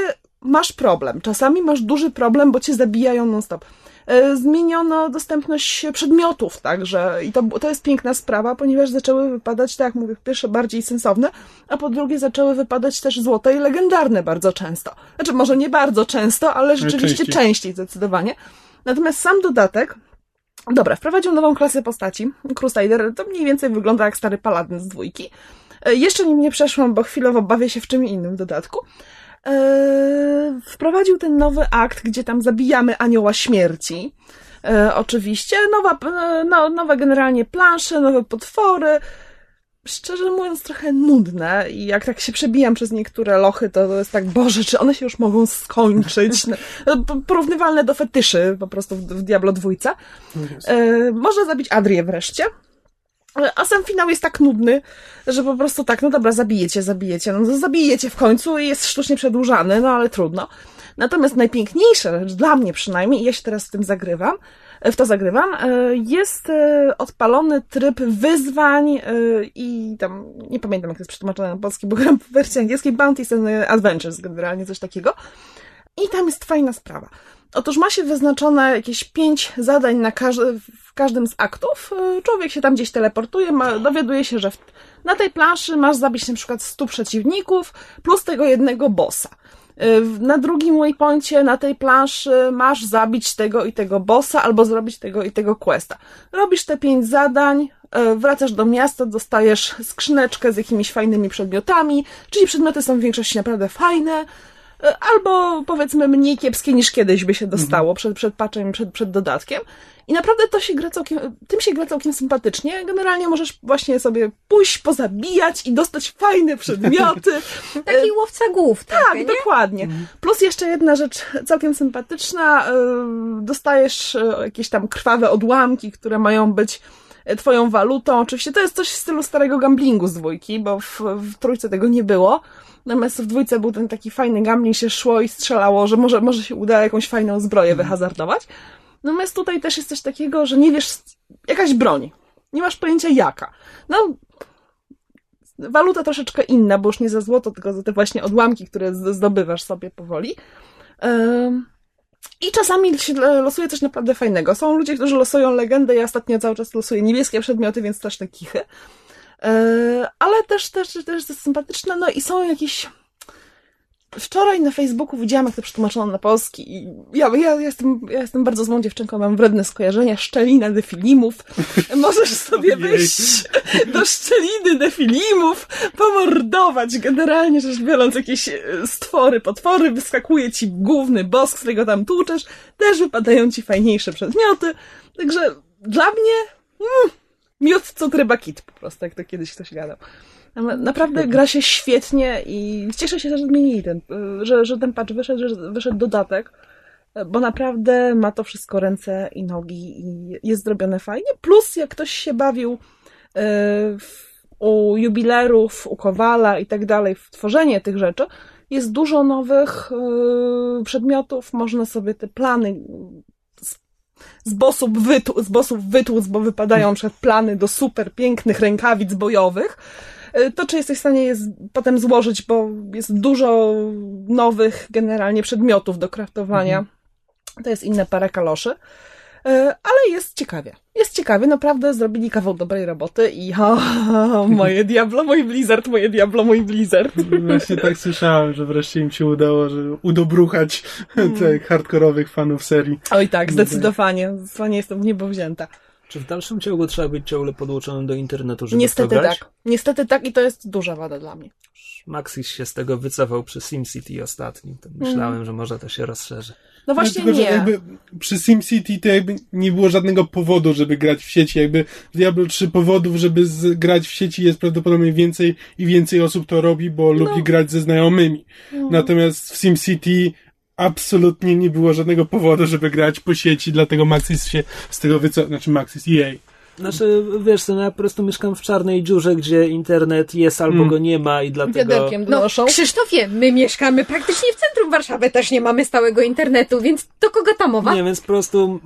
S4: masz problem. Czasami masz duży problem, bo cię zabijają non-stop. E, Zmieniono dostępność przedmiotów także i to, to jest piękna sprawa, ponieważ zaczęły wypadać, tak jak mówię, po pierwsze bardziej sensowne, a po drugie zaczęły wypadać też złote i legendarne bardzo często. Znaczy może nie bardzo często, ale rzeczywiście
S2: częściej.
S4: częściej zdecydowanie. Natomiast sam dodatek Dobra, wprowadził nową klasę postaci. Crusader to mniej więcej wygląda jak stary paladyn z dwójki. E, Jeszcze nim nie przeszłam, bo chwilowo bawię się w czym innym dodatku. E, Wprowadził ten nowy akt, gdzie tam zabijamy anioła śmierci. E, oczywiście. Nowa, e, no, nowe generalnie plansze, nowe potwory. Szczerze mówiąc, trochę nudne i jak tak się przebijam przez niektóre lochy, to, to jest tak, Boże, czy one się już mogą skończyć? *laughs* No, porównywalne do fetyszy po prostu w, w Diablo dwójce. E, można zabić Adrię wreszcie. A sam finał jest tak nudny, że po prostu tak, no dobra, zabijecie, zabijecie. No zabijecie w końcu i jest sztucznie przedłużany, no ale trudno. Natomiast najpiękniejsza rzecz, dla mnie przynajmniej, ja się teraz w tym zagrywam, w to zagrywam, e, jest e, odpalony tryb wyzwań e, i tam, nie pamiętam jak to jest przetłumaczone na polski, bo gram w wersji angielskiej, Bounties and Adventures, generalnie coś takiego. I tam jest fajna sprawa. Otóż ma się wyznaczone jakieś pięć zadań na każdy, w każdym z aktów. Y, Człowiek się tam gdzieś teleportuje, ma, dowiaduje się, że w, na tej planszy masz zabić na przykład 100 przeciwników plus tego jednego bossa. Y, Na drugim waypoincie na tej planszy masz zabić tego i tego bossa albo zrobić tego i tego questa. Robisz te pięć zadań, y, wracasz do miasta, dostajesz skrzyneczkę z jakimiś fajnymi przedmiotami, czyli przedmioty są w większości naprawdę fajne, albo powiedzmy mniej kiepskie niż kiedyś by się dostało przed, przed patchem, przed, przed dodatkiem. I naprawdę to się gra całkiem, tym się gra całkiem sympatycznie. Generalnie możesz właśnie sobie pójść, pozabijać i dostać fajne przedmioty. *laughs*
S3: Taki łowca głów,
S4: Tak,
S3: nie?
S4: dokładnie. Plus jeszcze jedna rzecz całkiem sympatyczna. yy, Dostajesz jakieś tam krwawe odłamki, które mają być twoją walutą. Oczywiście to jest coś w stylu starego gamblingu z dwójki, bo w, w trójce tego nie było. Natomiast w dwójce był ten taki fajny gambling, się szło i strzelało, że może, może się uda jakąś fajną zbroję wyhazardować. Natomiast tutaj też jest coś takiego, że nie wiesz, jakaś broń. Nie masz pojęcia jaka. No, waluta troszeczkę inna, bo już nie za złoto, tylko za te właśnie odłamki, które zdobywasz sobie powoli. Ym, I czasami się l- losuje coś naprawdę fajnego. Są ludzie, którzy losują legendę, ja ostatnio cały czas losuję niebieskie przedmioty, więc te kichy. Yy, ale też, też, też jest sympatyczne, no i są jakieś... Wczoraj na Facebooku widziałam, jak to przetłumaczono na polski i ja, ja, ja, jestem, ja jestem bardzo złą dziewczynką, mam wredne skojarzenia, szczelina defilimów. *laughs* Możesz sobie wyjść do szczeliny defilimów, pomordować, generalnie rzecz biorąc jakieś e, stwory, potwory, wyskakuje ci główny boss, którego tam tłuczesz, też wypadają ci fajniejsze przedmioty, także dla mnie mm, miód, co ryba kit po prostu, jak to kiedyś ktoś gadał. Naprawdę gra się świetnie i cieszę się, że zmienili ten, że, że ten patch wyszedł, że wyszedł dodatek, bo naprawdę ma to wszystko ręce i nogi i jest zrobione fajnie. Plus, jak ktoś się bawił w, u jubilerów, u Kowala i tak dalej w tworzenie tych rzeczy, jest dużo nowych y, przedmiotów, można sobie te plany z, bossów, wytł, z bossów wytłuc, bo wypadają przykład plany do super pięknych rękawic bojowych. Y, To, czy jesteś w stanie je potem złożyć, bo jest dużo nowych generalnie przedmiotów do kraftowania. To jest inna para kaloszy. Y, Ale jest ciekawie. Jest ciekawie, naprawdę zrobili kawał dobrej roboty i *laughs* o, moje Diablo, mój Blizzard, moje Diablo, mój Blizzard. *laughs*
S2: Właśnie tak słyszałem, że wreszcie im się udało, że udobruchać tych hardkorowych fanów serii.
S4: Oj tak, zdecydowanie. Zdecydowanie jestem w niebo wzięta.
S1: Czy w dalszym ciągu trzeba być ciągle podłączonym do internetu, żeby w
S4: Niestety
S1: to grać?
S4: tak. Niestety tak i to jest duża wada dla mnie.
S1: Maxis się z tego wycofał przy SimCity ostatnim. To myślałem, że może to się rozszerzy.
S4: No właśnie
S2: tylko, że
S4: nie.
S2: jakby przy SimCity to jakby nie było żadnego powodu, żeby grać w sieci. Jakby w Diablo 3 powodów, żeby z, grać w sieci jest prawdopodobnie więcej i więcej osób to robi, bo
S4: No.
S2: lubi grać ze znajomymi. Natomiast w SimCity absolutnie nie było żadnego powodu, żeby grać po sieci, dlatego Maxis się z tego wycofał, znaczy Maxis EA.
S1: Znaczy, wiesz co, no ja po prostu mieszkam w czarnej dziurze, gdzie internet jest albo
S2: Mm.
S1: go nie ma i dlatego...
S4: Wiaderkiem
S3: No,
S4: donoszą.
S3: Krzysztofie, my mieszkamy praktycznie w centrum Warszawy, też nie mamy stałego internetu, więc do kogo ta mowa?
S1: Nie, więc po prostu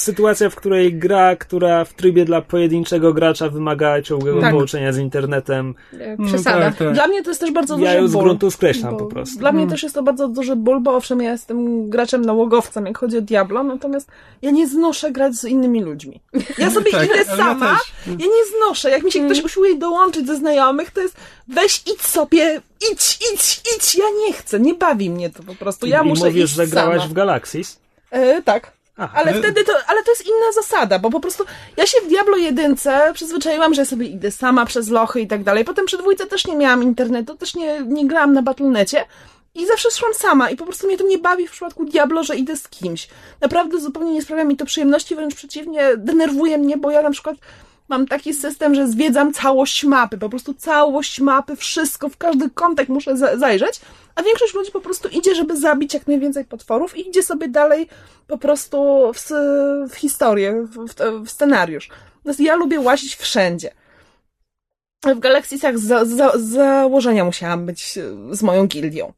S1: sytuacja, w której gra, która w trybie dla pojedynczego gracza wymaga ciągłego
S4: Tak.
S1: połączenia z internetem,
S3: E,
S2: No
S3: Przesada.
S2: tak, tak.
S4: Dla mnie to jest też bardzo
S1: ja
S4: duży
S1: ją z
S4: ból.
S1: gruntu skreślam
S4: Bo
S1: po prostu.
S4: Dla mnie też jest to bardzo duży ból, bo owszem, ja jestem graczem nałogowcem, jak chodzi o Diablo, natomiast ja nie znoszę grać z innymi ludźmi. Ja sobie
S2: Tak,
S4: idę
S2: ja
S4: sama,
S2: też.
S4: ja nie znoszę. Jak mi się ktoś usiłuje dołączyć ze znajomych, to jest weź idź sobie, idź, idź, idź. Ja nie chcę, nie bawi mnie to po prostu. Ja
S1: I
S4: muszę
S1: mówisz,
S4: iść
S1: że grałaś
S4: sama.
S1: w Galaxis?
S4: E, tak.
S1: Aha.
S4: Ale wtedy to, ale to jest inna zasada, bo po prostu ja się w Diablo 1 przyzwyczaiłam, że sobie idę sama przez lochy i tak dalej. Potem przy dwójce też nie miałam internetu, też nie, nie grałam na Battle.necie i zawsze szłam sama i po prostu mnie to nie bawi w przypadku Diablo, że idę z kimś. Naprawdę zupełnie nie sprawia mi to przyjemności, wręcz przeciwnie, denerwuje mnie, bo ja na przykład mam taki system, że zwiedzam całość mapy, po prostu całość mapy, wszystko, w każdy kątek muszę za- zajrzeć, a większość ludzi po prostu idzie, żeby zabić jak najwięcej potworów i idzie sobie dalej po prostu w, w historię, w, w, scenariusz. Natomiast ja lubię łazić wszędzie. W Galaxisach za, za, z założenia musiałam być z moją gildią,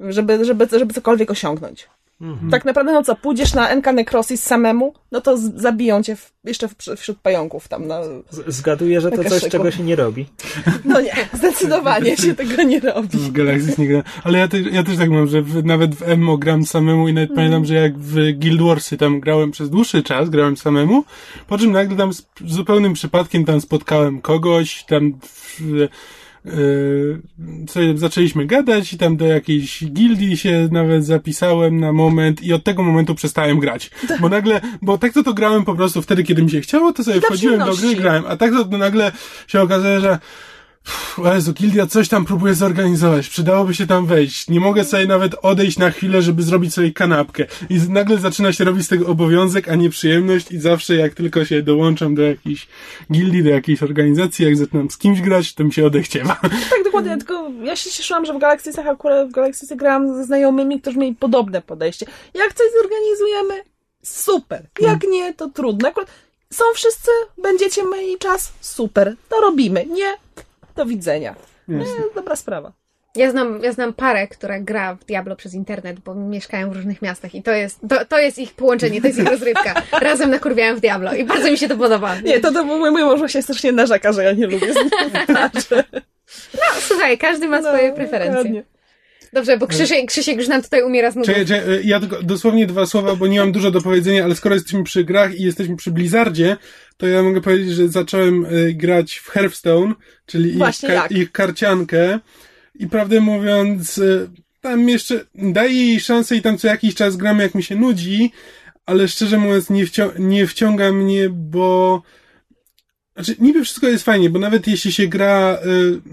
S4: żeby, żeby, żeby cokolwiek osiągnąć.
S1: Mhm.
S4: Tak naprawdę, no co, pójdziesz na Enka Necrosis samemu, no to z, zabiją cię w, jeszcze w, wśród pająków tam. No,
S1: Z- Zgaduję, że to coś,
S4: szykła.
S1: czego się nie robi. *laughs*
S4: no nie, zdecydowanie się tego nie robi.
S2: W Galaxis nie gram. Ale ja, te, ja też tak mam, że w, nawet w MMO gram samemu i nawet pamiętam, że jak w Guild Warsy tam grałem przez dłuższy czas, grałem samemu, po czym nagle tam z zupełnym przypadkiem tam spotkałem kogoś, tam w, yy, zaczęliśmy gadać i tam do jakiejś gildii się nawet zapisałem na moment i od tego momentu przestałem grać. Bo nagle, bo tak to to grałem po prostu wtedy, kiedy mi się chciało, to sobie wchodziłem do gry grałem, a tak to, to nagle się okazuje, że O Jezu, Gildia coś tam próbuje zorganizować. Przydałoby się tam wejść. Nie mogę sobie nawet odejść na chwilę, żeby zrobić sobie kanapkę. I nagle zaczyna się robić z tego obowiązek, a nie przyjemność i zawsze jak tylko się dołączam do jakiejś gildii, do jakiejś organizacji, jak zaczynam z kimś grać, to mi się odechciewa. *laughs*
S4: Tak, dokładnie, tylko ja się cieszyłam, że w Galaxysach akurat w Galaxysach grałam ze znajomymi, którzy mieli podobne podejście. Jak coś zorganizujemy, super. Jak nie, to trudno. Akurat są wszyscy, będziecie mieli czas, super. To robimy. Nie, do widzenia. Nie, dobra sprawa.
S3: Ja znam, ja znam parę, która gra w Diablo przez internet, bo mieszkają w różnych miastach i to jest, to, to jest ich połączenie, to jest ich rozrywka. *laughs* Razem nakurwiają w Diablo i bardzo mi się to podoba.
S4: Nie, to, to mój, mój mąż się strasznie narzeka, że ja nie lubię znikaczy. *laughs*
S3: No, słuchaj, każdy ma swoje preferencje.
S4: dokładnie.
S3: Dobrze, bo Krzysiek, Krzysiek już nam tutaj umiera z
S2: czekaj, e, ja tylko dosłownie dwa słowa, bo nie mam dużo do powiedzenia, ale skoro jesteśmy przy grach i jesteśmy przy Blizzardzie, to ja mogę powiedzieć, że zacząłem e, grać w Hearthstone, czyli ich,
S4: Właśnie jak?
S2: ich karciankę i prawdę mówiąc, e, tam jeszcze daję jej szansę i tam co jakiś czas gram, jak mi się nudzi, ale szczerze mówiąc nie, wcią- nie wciąga mnie, bo znaczy, niby wszystko jest fajnie, bo nawet jeśli się gra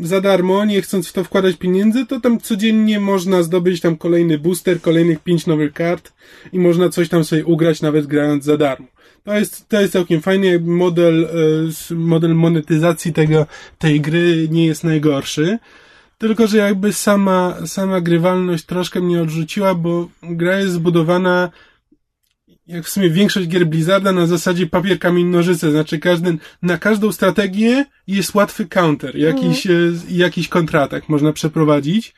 S2: y, za darmo, nie chcąc w to wkładać pieniędzy, to tam codziennie można zdobyć tam kolejny booster, kolejnych pięć nowych kart i można coś tam sobie ugrać, nawet grając za darmo. To jest, to jest całkiem fajnie, model, y, model monetyzacji tego, tej gry nie jest najgorszy. Tylko, że jakby sama, sama grywalność troszkę mnie odrzuciła, bo gra jest zbudowana jak w sumie większość gier Blizzarda na zasadzie papier, kamień, nożyce. Znaczy każdy, na każdą strategię jest łatwy counter, jakiś, e, jakiś kontratak można przeprowadzić.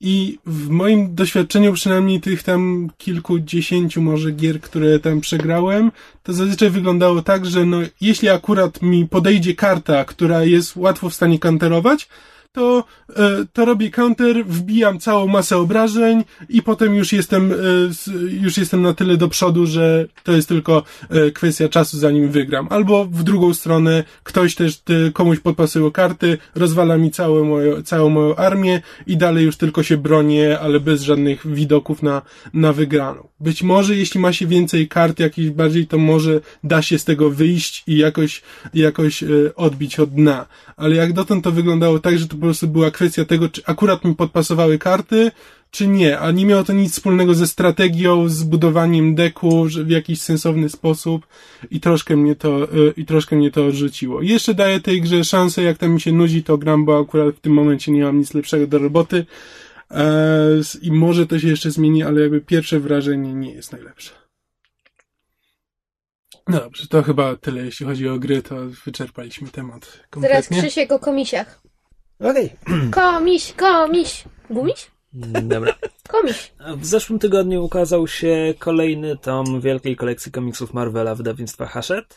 S2: I w moim doświadczeniu, przynajmniej tych tam kilkudziesięciu może gier, które tam przegrałem, to zazwyczaj wyglądało tak, że no, jeśli akurat mi podejdzie karta, która jest łatwo w stanie counterować, to, e, to robię counter, wbijam całą masę obrażeń i potem już jestem, e, już jestem na tyle do przodu, że to jest tylko e, kwestia czasu, zanim wygram. Albo w drugą stronę ktoś też te, komuś podpasuje karty, rozwala mi całe moje, całą moją armię i dalej już tylko się bronię, ale bez żadnych widoków na, na wygraną. Być może jeśli ma się więcej kart jakichś bardziej, to może da się z tego wyjść i jakoś, jakoś odbić od dna. Ale jak dotąd to wyglądało tak, że to po prostu była kwestia tego, czy akurat mi podpasowały karty, czy nie, a nie miało to nic wspólnego ze strategią, z budowaniem deku w jakiś sensowny sposób i troszkę mnie to, y, i troszkę mnie to odrzuciło. Jeszcze daję tej grze szansę, jak tam mi się nudzi, to gram, bo akurat w tym momencie nie mam nic lepszego do roboty e, i może to się jeszcze zmieni, ale jakby pierwsze wrażenie nie jest najlepsze. No dobrze, to chyba tyle, jeśli chodzi o gry, to wyczerpaliśmy temat
S3: Teraz
S2: kompletnie.
S3: Krzysiek o komisiach.
S1: Okej.
S3: Komiś, komiś. Gumiś?
S1: Dobra.
S3: Komiś.
S1: W zeszłym tygodniu ukazał się kolejny tom wielkiej kolekcji komiksów Marvela wydawnictwa Hachette,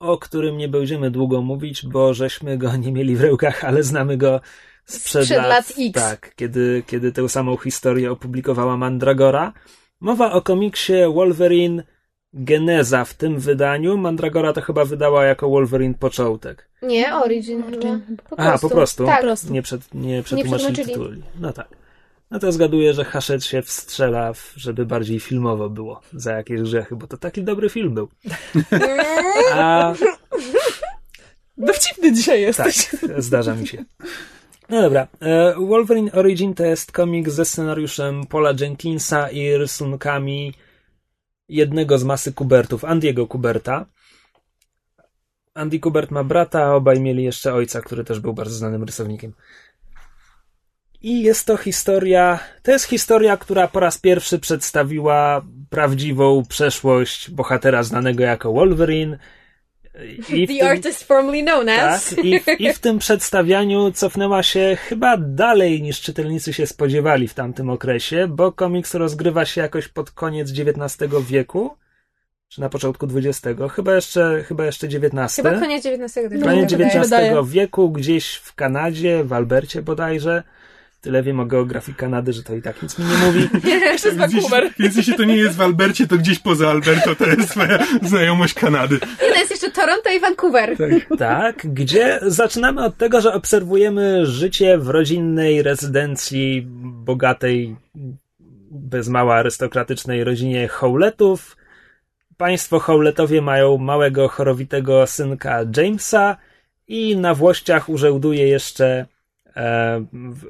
S1: o którym nie będziemy długo mówić, bo żeśmy go nie mieli w rękach, ale znamy go sprzed,
S3: Sprzed lat X.
S1: Tak, kiedy, kiedy tę samą historię opublikowała Mandragora. Mowa o komiksie Wolverine Geneza w tym wydaniu. Mandragora to chyba wydała jako Wolverine początek.
S3: Nie, Origin chyba. Po
S1: Aha, po prostu.
S3: Tak.
S1: Nie, przed, nie przetłumaczyli tytułu. No tak. No to zgaduję, że Hachette się wstrzela, w- żeby bardziej filmowo było za jakieś grzechy, bo to taki dobry film był. *laughs* A
S4: Dowcipny dzisiaj
S1: tak,
S4: jesteś.
S1: zdarza mi się. No dobra. e, Wolverine Origin to jest komik ze scenariuszem Paula Jenkinsa i rysunkami jednego z masy Kubertów, Andiego Kuberta. Andy Kubert ma brata, a obaj mieli jeszcze ojca, który też był bardzo znanym rysownikiem. I jest to historia, to jest historia, która po raz pierwszy przedstawiła prawdziwą przeszłość bohatera znanego jako Wolverine. I w
S3: The
S1: tym-
S3: artist formerly known as.
S1: tak, i w, i w tym przedstawianiu cofnęła się chyba dalej niż czytelnicy się spodziewali w tamtym okresie, bo komiks rozgrywa się jakoś pod koniec XIX wieku, czy na początku XX, chyba jeszcze, chyba jeszcze XIX.
S3: Chyba koniec XIX.
S4: No,
S1: Koniec
S4: mi się
S1: XIX wieku, gdzieś w Kanadzie, w Albercie bodajże. Tyle wiem o geografii Kanady, że to i tak nic mi nie mówi. *laughs*
S4: Jeszcze Vancouver.
S2: więc jeśli to nie jest w Albercie, to gdzieś poza Alberto to jest twoja znajomość Kanady.
S3: Nie, to jest jeszcze Toronto i Vancouver.
S1: Tak, gdzie zaczynamy od tego, że obserwujemy życie w rodzinnej rezydencji bogatej, bez mała arystokratycznej rodzinie Howletów. Państwo Howletowie mają małego, chorowitego synka Jamesa i na włościach urzęduje jeszcze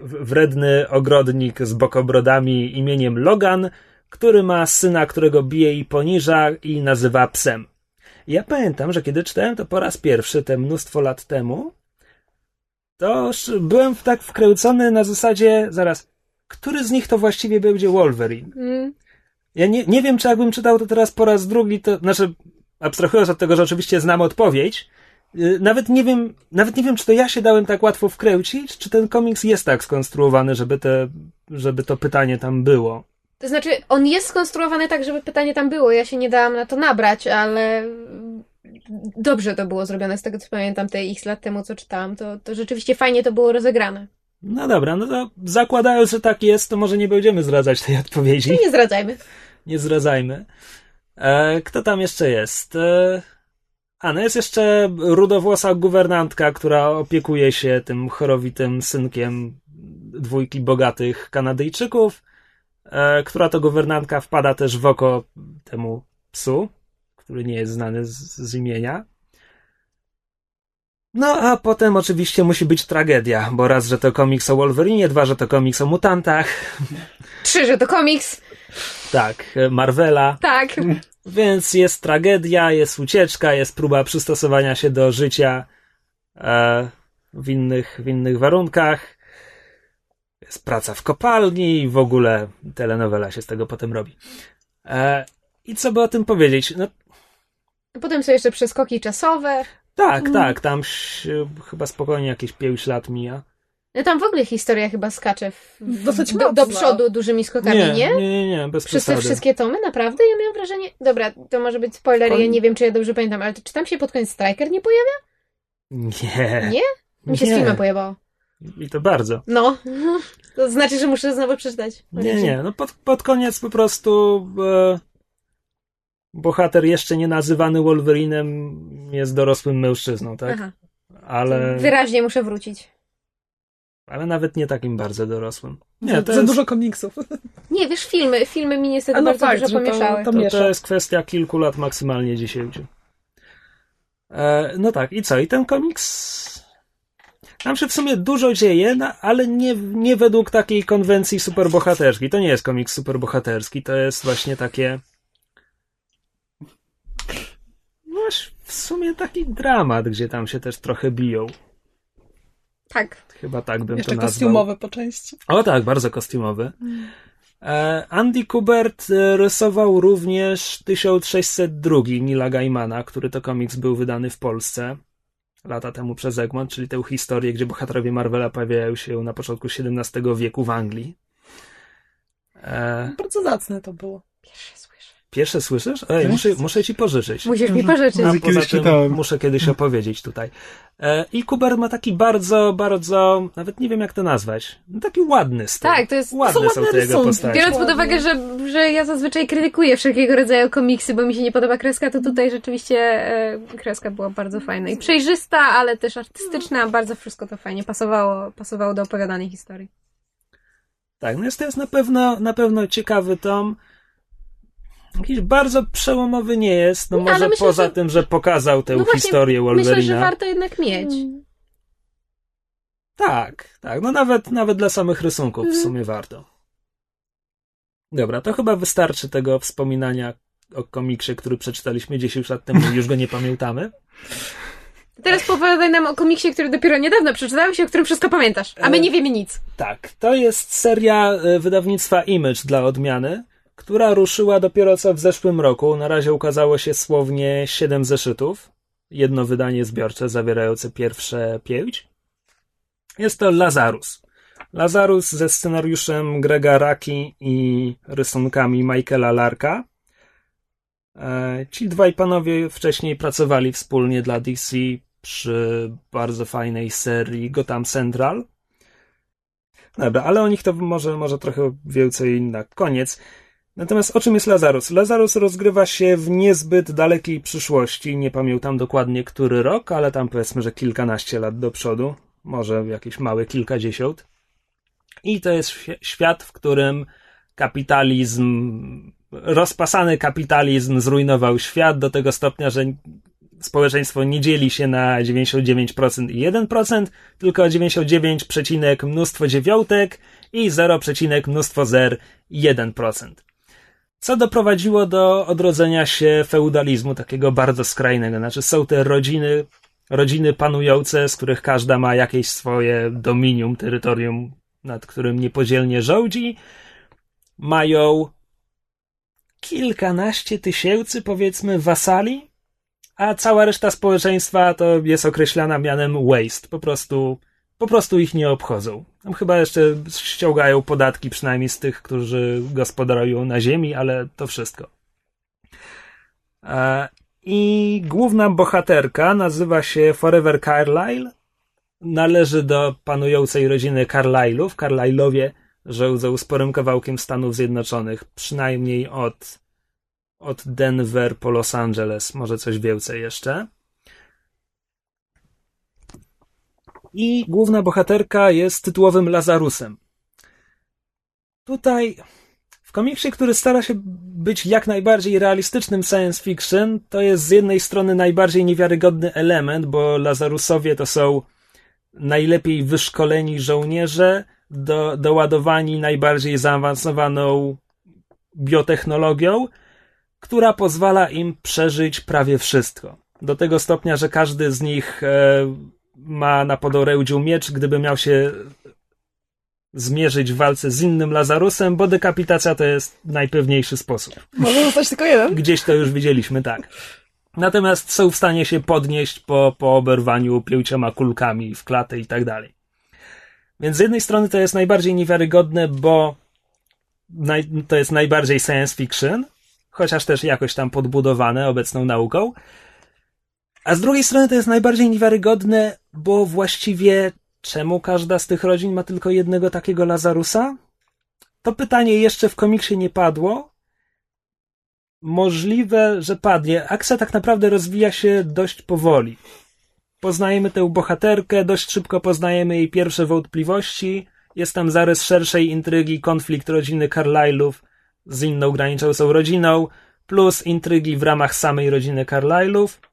S1: wredny ogrodnik z bokobrodami imieniem Logan, który ma syna, którego bije i poniża i nazywa psem. Ja pamiętam, że kiedy czytałem to po raz pierwszy, te mnóstwo lat temu, to byłem tak wkręcony na zasadzie, zaraz, który z nich to właściwie będzie Wolverine?
S3: Mm.
S1: Ja nie, nie wiem, czy jakbym czytał to teraz po raz drugi, to znaczy, abstrahując od tego, że oczywiście znam odpowiedź, nawet nie wiem, nawet nie wiem, czy to ja się dałem tak łatwo wkręcić, czy ten komiks jest tak skonstruowany, żeby te, żeby to pytanie tam było.
S3: To znaczy, on jest skonstruowany tak, żeby pytanie tam było. Ja się nie dałam na to nabrać, ale dobrze to było zrobione z tego, co pamiętam te x lat temu, co czytałam. To, to rzeczywiście fajnie to było rozegrane.
S1: No dobra, no to zakładając, że tak jest, to może nie będziemy zdradzać tej odpowiedzi.
S3: Nie zdradzajmy.
S1: nie zdradzajmy. E, kto tam jeszcze jest? E, a, no jest jeszcze rudowłosa guwernantka, która opiekuje się tym chorowitym synkiem dwójki bogatych Kanadyjczyków, e, która to guwernantka wpada też w oko temu psu, który nie jest znany z, z imienia. No a potem oczywiście musi być tragedia, bo raz, że to komiks o Wolverine, dwa, że to komiks o mutantach,
S3: Trzy, że to komiks.
S1: tak, Marvela.
S3: Tak.
S1: Więc jest tragedia, jest ucieczka, jest próba przystosowania się do życia e, w, innych, w innych warunkach. Jest praca w kopalni i w ogóle telenowela się z tego potem robi. E, I co by o tym powiedzieć? No
S3: Potem są jeszcze przeskoki czasowe.
S1: tak, tak, tam chyba spokojnie jakieś 5 lat mija.
S3: No tam w ogóle historia chyba skacze w, w,
S4: Dosyć
S3: do, do przodu dużymi skokami, nie?
S1: nie, nie, nie, bez
S3: Przez te wszystkie tomy? Naprawdę? Ja miałam wrażenie... Dobra, to może być spoiler, ja nie wiem, czy ja dobrze pamiętam, ale czy tam się pod koniec Striker nie pojawia?
S1: Nie.
S3: Nie? Mi się z
S1: Nie.
S3: filmem pojawiało.
S1: I to bardzo.
S3: No. *laughs* To znaczy, że muszę znowu przeczytać.
S1: Nie, nie, no pod, pod koniec po prostu e, bohater jeszcze nie nazywany Wolverinem jest dorosłym mężczyzną, tak?
S3: Aha.
S1: Ale,
S3: Wyraźnie muszę wrócić.
S1: Ale nawet nie takim bardzo dorosłym. Nie, to
S4: za
S1: jest,
S4: dużo komiksów. *laughs*
S3: Nie, wiesz, filmy, filmy mi niestety
S4: A no
S3: bardzo
S4: fakt,
S3: dużo
S4: to-
S3: pomieszały.
S4: to-
S1: to,
S4: miesza.
S1: to jest kwestia kilku lat, maksymalnie dziesięciu. E, no tak, i co? I ten komiks... Tam się w sumie dużo dzieje, no, ale nie, nie według takiej konwencji superbohaterskiej. To nie jest komiks superbohaterski, to jest właśnie takie... Właśnie w sumie taki dramat, gdzie tam się też trochę biją.
S3: Tak.
S1: Chyba tak bym
S4: Jeszcze
S1: to nazwał.
S4: kostiumowe po części.
S1: O tak, bardzo kostiumowy. E, Andy Kubert e, rysował również 1602 Nila Gaimana, który to komiks był wydany w Polsce lata temu przez Egmont, czyli tę historię, gdzie bohaterowie Marvela pojawiają się na początku XVII wieku w Anglii. E,
S4: Bardzo zacne to było.
S3: Pierwsze słyszę.
S1: Pierwsze słyszysz? Ej, muszę, muszę ci pożyczyć.
S3: Musisz mi pożyczyć.
S1: A
S2: Kiedyś
S1: poza tym
S2: czytałem.
S1: muszę kiedyś opowiedzieć tutaj. E, I Kuber ma taki bardzo, bardzo, nawet nie wiem jak to nazwać, no taki ładny styl.
S3: Tak, to jest-
S1: Ładne
S4: są
S1: są
S4: ładne
S1: te jego
S4: rysunki.
S1: postacie.
S3: Biorąc pod uwagę, że, że ja zazwyczaj krytykuję wszelkiego rodzaju komiksy, bo mi się nie podoba kreska, to tutaj rzeczywiście e, kreska była bardzo fajna. I przejrzysta, ale też artystyczna. Bardzo wszystko to fajnie pasowało, pasowało do opowiadanej historii.
S1: Tak, no jest to jest na pewno, na pewno ciekawy tom. Jakiś bardzo przełomowy nie jest, no
S3: Nie,
S1: może
S3: myślę,
S1: poza
S3: że-
S1: tym, że pokazał tę
S3: No właśnie,
S1: historię Wolverina.
S3: Myślę, że warto jednak mieć.
S1: Tak, tak, no nawet, nawet dla samych rysunków
S3: Mhm.
S1: w sumie warto. Dobra, to chyba wystarczy tego wspominania o komiksie, który przeczytaliśmy 10 lat temu i już go nie pamiętamy. *laughs*
S3: Teraz powiadaj nam o komiksie, który dopiero niedawno przeczytałeś i o którym wszystko pamiętasz. A my
S1: E,
S3: nie wiemy nic.
S1: Tak, to jest seria e, wydawnictwa Image dla odmiany, która ruszyła dopiero co w zeszłym roku. Na razie ukazało się słownie 7 zeszytów. Jedno wydanie zbiorcze zawierające pierwsze pięć. Jest to Lazarus. Lazarus ze scenariuszem Grega Raki i rysunkami Michaela Larka. E, Ci dwaj panowie wcześniej pracowali wspólnie dla DC przy bardzo fajnej serii Gotham Central. Dobra, ale o nich to może, może trochę więcej na koniec. Natomiast o czym jest Lazarus? Lazarus rozgrywa się w niezbyt dalekiej przyszłości. Nie pamiętam dokładnie który rok, ale tam powiedzmy, że kilkanaście lat do przodu. Może jakieś małe kilkadziesiąt. I to jest świ- świat, w którym kapitalizm, rozpasany kapitalizm zrujnował świat do tego stopnia, że społeczeństwo nie dzieli się na 99% i 1%, tylko 99, przecinek mnóstwo dziewiątek i 0, przecinek mnóstwo zer i 1%. Co doprowadziło do odrodzenia się feudalizmu, takiego bardzo skrajnego. Znaczy są te rodziny, rodziny panujące, z których każda ma jakieś swoje dominium, terytorium, nad którym niepodzielnie rządzi. Mają kilkanaście tysięcy, powiedzmy, wasali, a cała reszta społeczeństwa to jest określana mianem waste. Po prostu, po prostu ich nie obchodzą. Tam chyba jeszcze ściągają podatki, przynajmniej z tych, którzy gospodarują na ziemi, ale to wszystko. E, I główna bohaterka nazywa się Forever Carlyle. Należy do panującej rodziny Carlyle'ów. Carlyle'owie rządzą sporym kawałkiem Stanów Zjednoczonych, przynajmniej od od Denver po Los Angeles, może coś więcej jeszcze. I główna bohaterka jest tytułowym Lazarusem. Tutaj w komiksie, który stara się być jak najbardziej realistycznym science fiction, to jest z jednej strony najbardziej niewiarygodny element, bo Lazarusowie to są najlepiej wyszkoleni żołnierze, do, doładowani najbardziej zaawansowaną biotechnologią, która pozwala im przeżyć prawie wszystko. Do tego stopnia, że każdy z nich e, ma na podorędziu miecz, gdyby miał się zmierzyć w walce z innym Lazarusem, bo dekapitacja to jest najpewniejszy sposób.
S4: Może zostać tylko jeden?
S1: Gdzieś to już widzieliśmy, tak. Natomiast są w stanie się podnieść po, po oberwaniu pięcioma kulkami w klatę i tak dalej. Więc z jednej strony to jest najbardziej niewiarygodne, bo naj, to jest najbardziej science fiction, chociaż też jakoś tam podbudowane obecną nauką. A z drugiej strony to jest najbardziej niewiarygodne, bo właściwie czemu każda z tych rodzin ma tylko jednego takiego Lazarusa? To pytanie jeszcze w komiksie nie padło. Możliwe, że padnie. Akcja tak naprawdę rozwija się dość powoli. Poznajemy tę bohaterkę, dość szybko poznajemy jej pierwsze wątpliwości. Jest tam zarys szerszej intrygi, konflikt rodziny Carlyle'ów z inną graniczącą rodziną, plus intrygi w ramach samej rodziny Carlyle'ów.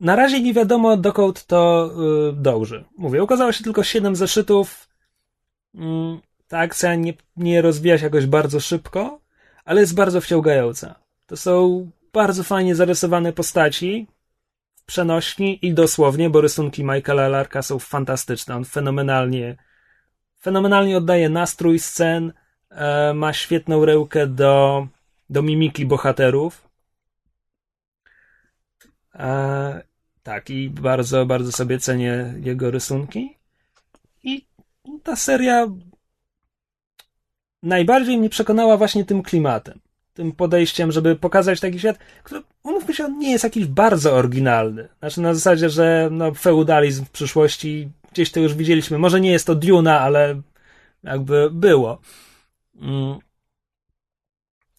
S1: Na razie nie wiadomo, dokąd to yy, dąży. Mówię, ukazało się tylko 7 zeszytów. Mm, ta akcja nie, nie rozwija się jakoś bardzo szybko, ale jest bardzo wciągająca. To są bardzo fajnie zarysowane postaci w przenośni i dosłownie, bo rysunki Michaela Larka są fantastyczne. On fenomenalnie, fenomenalnie oddaje nastrój scen, e, ma świetną rękę do, do mimiki bohaterów. E, tak, i bardzo, bardzo sobie cenię jego rysunki. I ta seria najbardziej mnie przekonała właśnie tym klimatem. Tym podejściem, żeby pokazać taki świat, który, umówmy się, nie jest jakiś bardzo oryginalny. Znaczy na zasadzie, że no, feudalizm w przyszłości gdzieś to już widzieliśmy. Może nie jest to Duna, ale jakby było. Mm.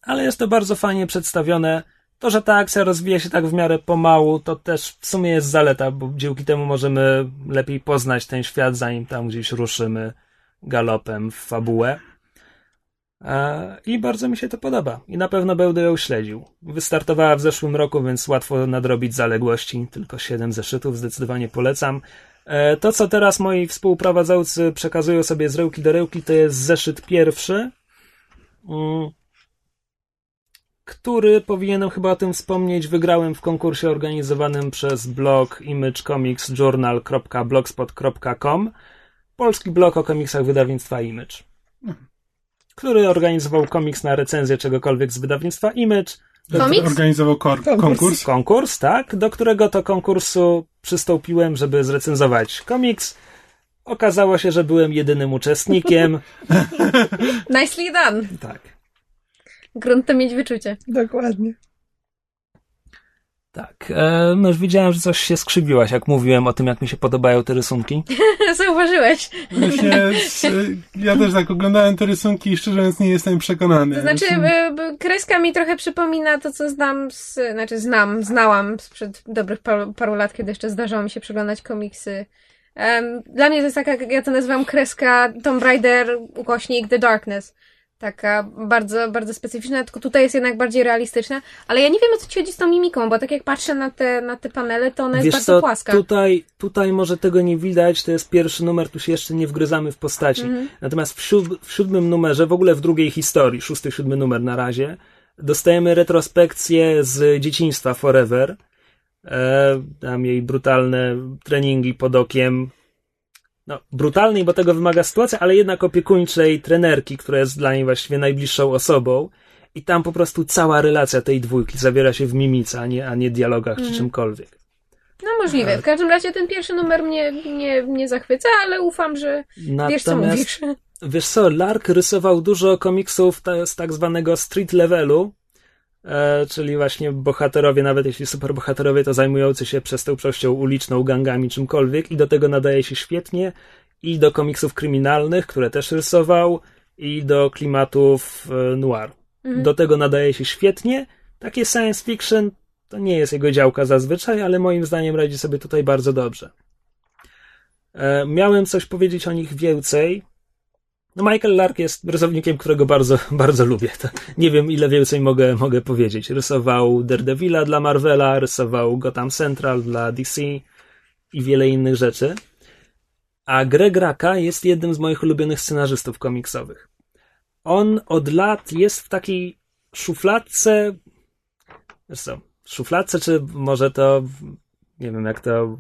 S1: Ale jest to bardzo fajnie przedstawione. To, że ta akcja rozwija się tak w miarę pomału, to też w sumie jest zaleta, bo dzięki temu możemy lepiej poznać ten świat, zanim tam gdzieś ruszymy galopem w fabułę. I bardzo mi się to podoba. I na pewno będę ją śledził. Wystartowała w zeszłym roku, więc łatwo nadrobić zaległości. Tylko 7 zeszytów, zdecydowanie polecam. E, to, co teraz moi współprowadzący przekazują sobie z rełki do rełki, to jest zeszyt pierwszy, mm, który powinienem chyba o tym wspomnieć. Wygrałem w konkursie organizowanym przez blog imagecomicsjournal.blogspot.com polski blog o komiksach wydawnictwa Image, który organizował komiks na recenzję czegokolwiek z wydawnictwa Image.
S3: Komiks?
S2: Organizował kor- konkurs.
S1: Konkurs, tak, do którego to konkursu przystąpiłem, żeby zrecenzować komiks. Okazało się, że byłem jedynym uczestnikiem. *laughs*
S3: Nicely done.
S1: Tak.
S3: Grunt to mieć wyczucie.
S4: Dokładnie.
S1: Tak. E, no już widziałem, że coś się skrzywiłaś, jak mówiłem o tym, jak mi się podobają te rysunki. *laughs*
S3: Zauważyłeś.
S2: Właśnie, s- ja też tak oglądałem te rysunki i szczerze mówiąc nie jestem przekonany.
S3: To znaczy, y, kreska mi trochę przypomina to, co znam z, znaczy znam, znałam sprzed dobrych paru, paru lat, kiedy jeszcze zdarzało mi się przeglądać komiksy. Em, dla mnie to jest taka, ja to nazywam kreska Tomb Raider, ukośnik The Darkness. Taka bardzo, bardzo specyficzna, tylko tutaj jest jednak bardziej realistyczna. Ale ja nie wiem, o co ci chodzi z tą mimiką, bo tak jak patrzę na te, na te panele, to ona jest
S1: Wiesz
S3: bardzo
S1: co,
S3: płaska.
S1: tutaj, tutaj może tego nie widać, to jest pierwszy numer, tu się jeszcze nie wgryzamy w postaci.
S3: Mhm.
S1: Natomiast w, siód- w siódmym numerze, w ogóle w drugiej historii, szósty, siódmy numer na razie, dostajemy retrospekcję z dzieciństwa Forever. E, tam jej brutalne treningi pod okiem. No, brutalnej, bo tego wymaga sytuacja, ale jednak opiekuńczej trenerki, która jest dla niej właściwie najbliższą osobą. I tam po prostu cała relacja tej dwójki zawiera się w mimice, a nie, a nie dialogach
S3: Mhm.
S1: czy czymkolwiek.
S3: No możliwe. W każdym razie ten pierwszy numer mnie nie, nie zachwyca, ale ufam, że wiesz, co
S1: Natomiast
S3: mówisz.
S1: Wiesz co, Lark rysował dużo komiksów z tak zwanego street levelu, e, czyli właśnie bohaterowie, nawet jeśli superbohaterowie, to zajmujący się przestępczością uliczną, gangami, czymkolwiek i do tego nadaje się świetnie i do komiksów kryminalnych, które też rysował i do klimatów e, noir.
S3: Mhm.
S1: Do tego nadaje się świetnie. Takie science fiction to nie jest jego działka zazwyczaj, ale moim zdaniem radzi sobie tutaj bardzo dobrze. E, miałem coś powiedzieć o nich więcej. No Michael Lark jest rysownikiem, którego bardzo, *laughs* bardzo lubię. To nie wiem, ile więcej mogę, mogę powiedzieć. Rysował Daredevila dla Marvela, rysował Gotham Central dla DC i wiele innych rzeczy. A Greg Raka jest jednym z moich ulubionych scenarzystów komiksowych. On od lat jest w takiej szufladce. Co, szufladce, czy może to. Nie wiem, jak to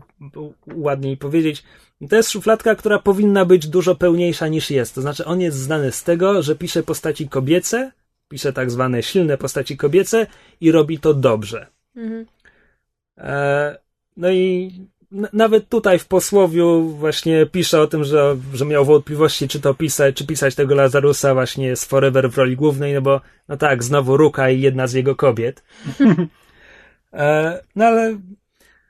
S1: ładniej powiedzieć. To jest szufladka, która powinna być dużo pełniejsza niż jest. To znaczy, on jest znany z tego, że pisze postaci kobiece, pisze tak zwane silne postaci kobiece i robi to dobrze.
S3: Mhm.
S1: E, no i nawet tutaj w posłowiu właśnie pisze o tym, że, że miał wątpliwości, czy to pisać, czy pisać tego Lazarusa właśnie z Forever w roli głównej, no bo, no tak, znowu Ruka i jedna z jego kobiet. *laughs* E, no ale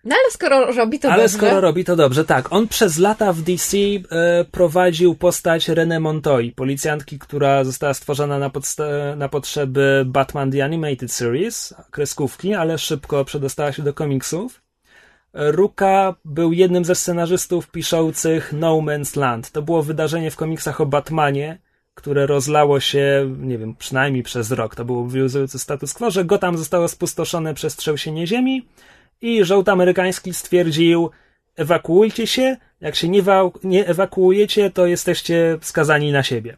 S3: No ale skoro robi to
S1: ale
S3: dobrze,
S1: skoro robi to dobrze, tak. On przez lata w DC e, prowadził postać René Montoya, policjantki, która została stworzona na, podsta- na potrzeby Batman The Animated Series, kreskówki, ale szybko przedostała się do komiksów. Ruka był jednym ze scenarzystów piszących No Man's Land. To było wydarzenie w komiksach o Batmanie, które rozlało się, nie wiem, przynajmniej przez rok. To był obowiązujący status quo, że Gotham zostało spustoszone przez trzęsienie ziemi i rząd amerykański stwierdził, ewakuujcie się, jak się nie, nie ewakuujecie, to jesteście skazani na siebie.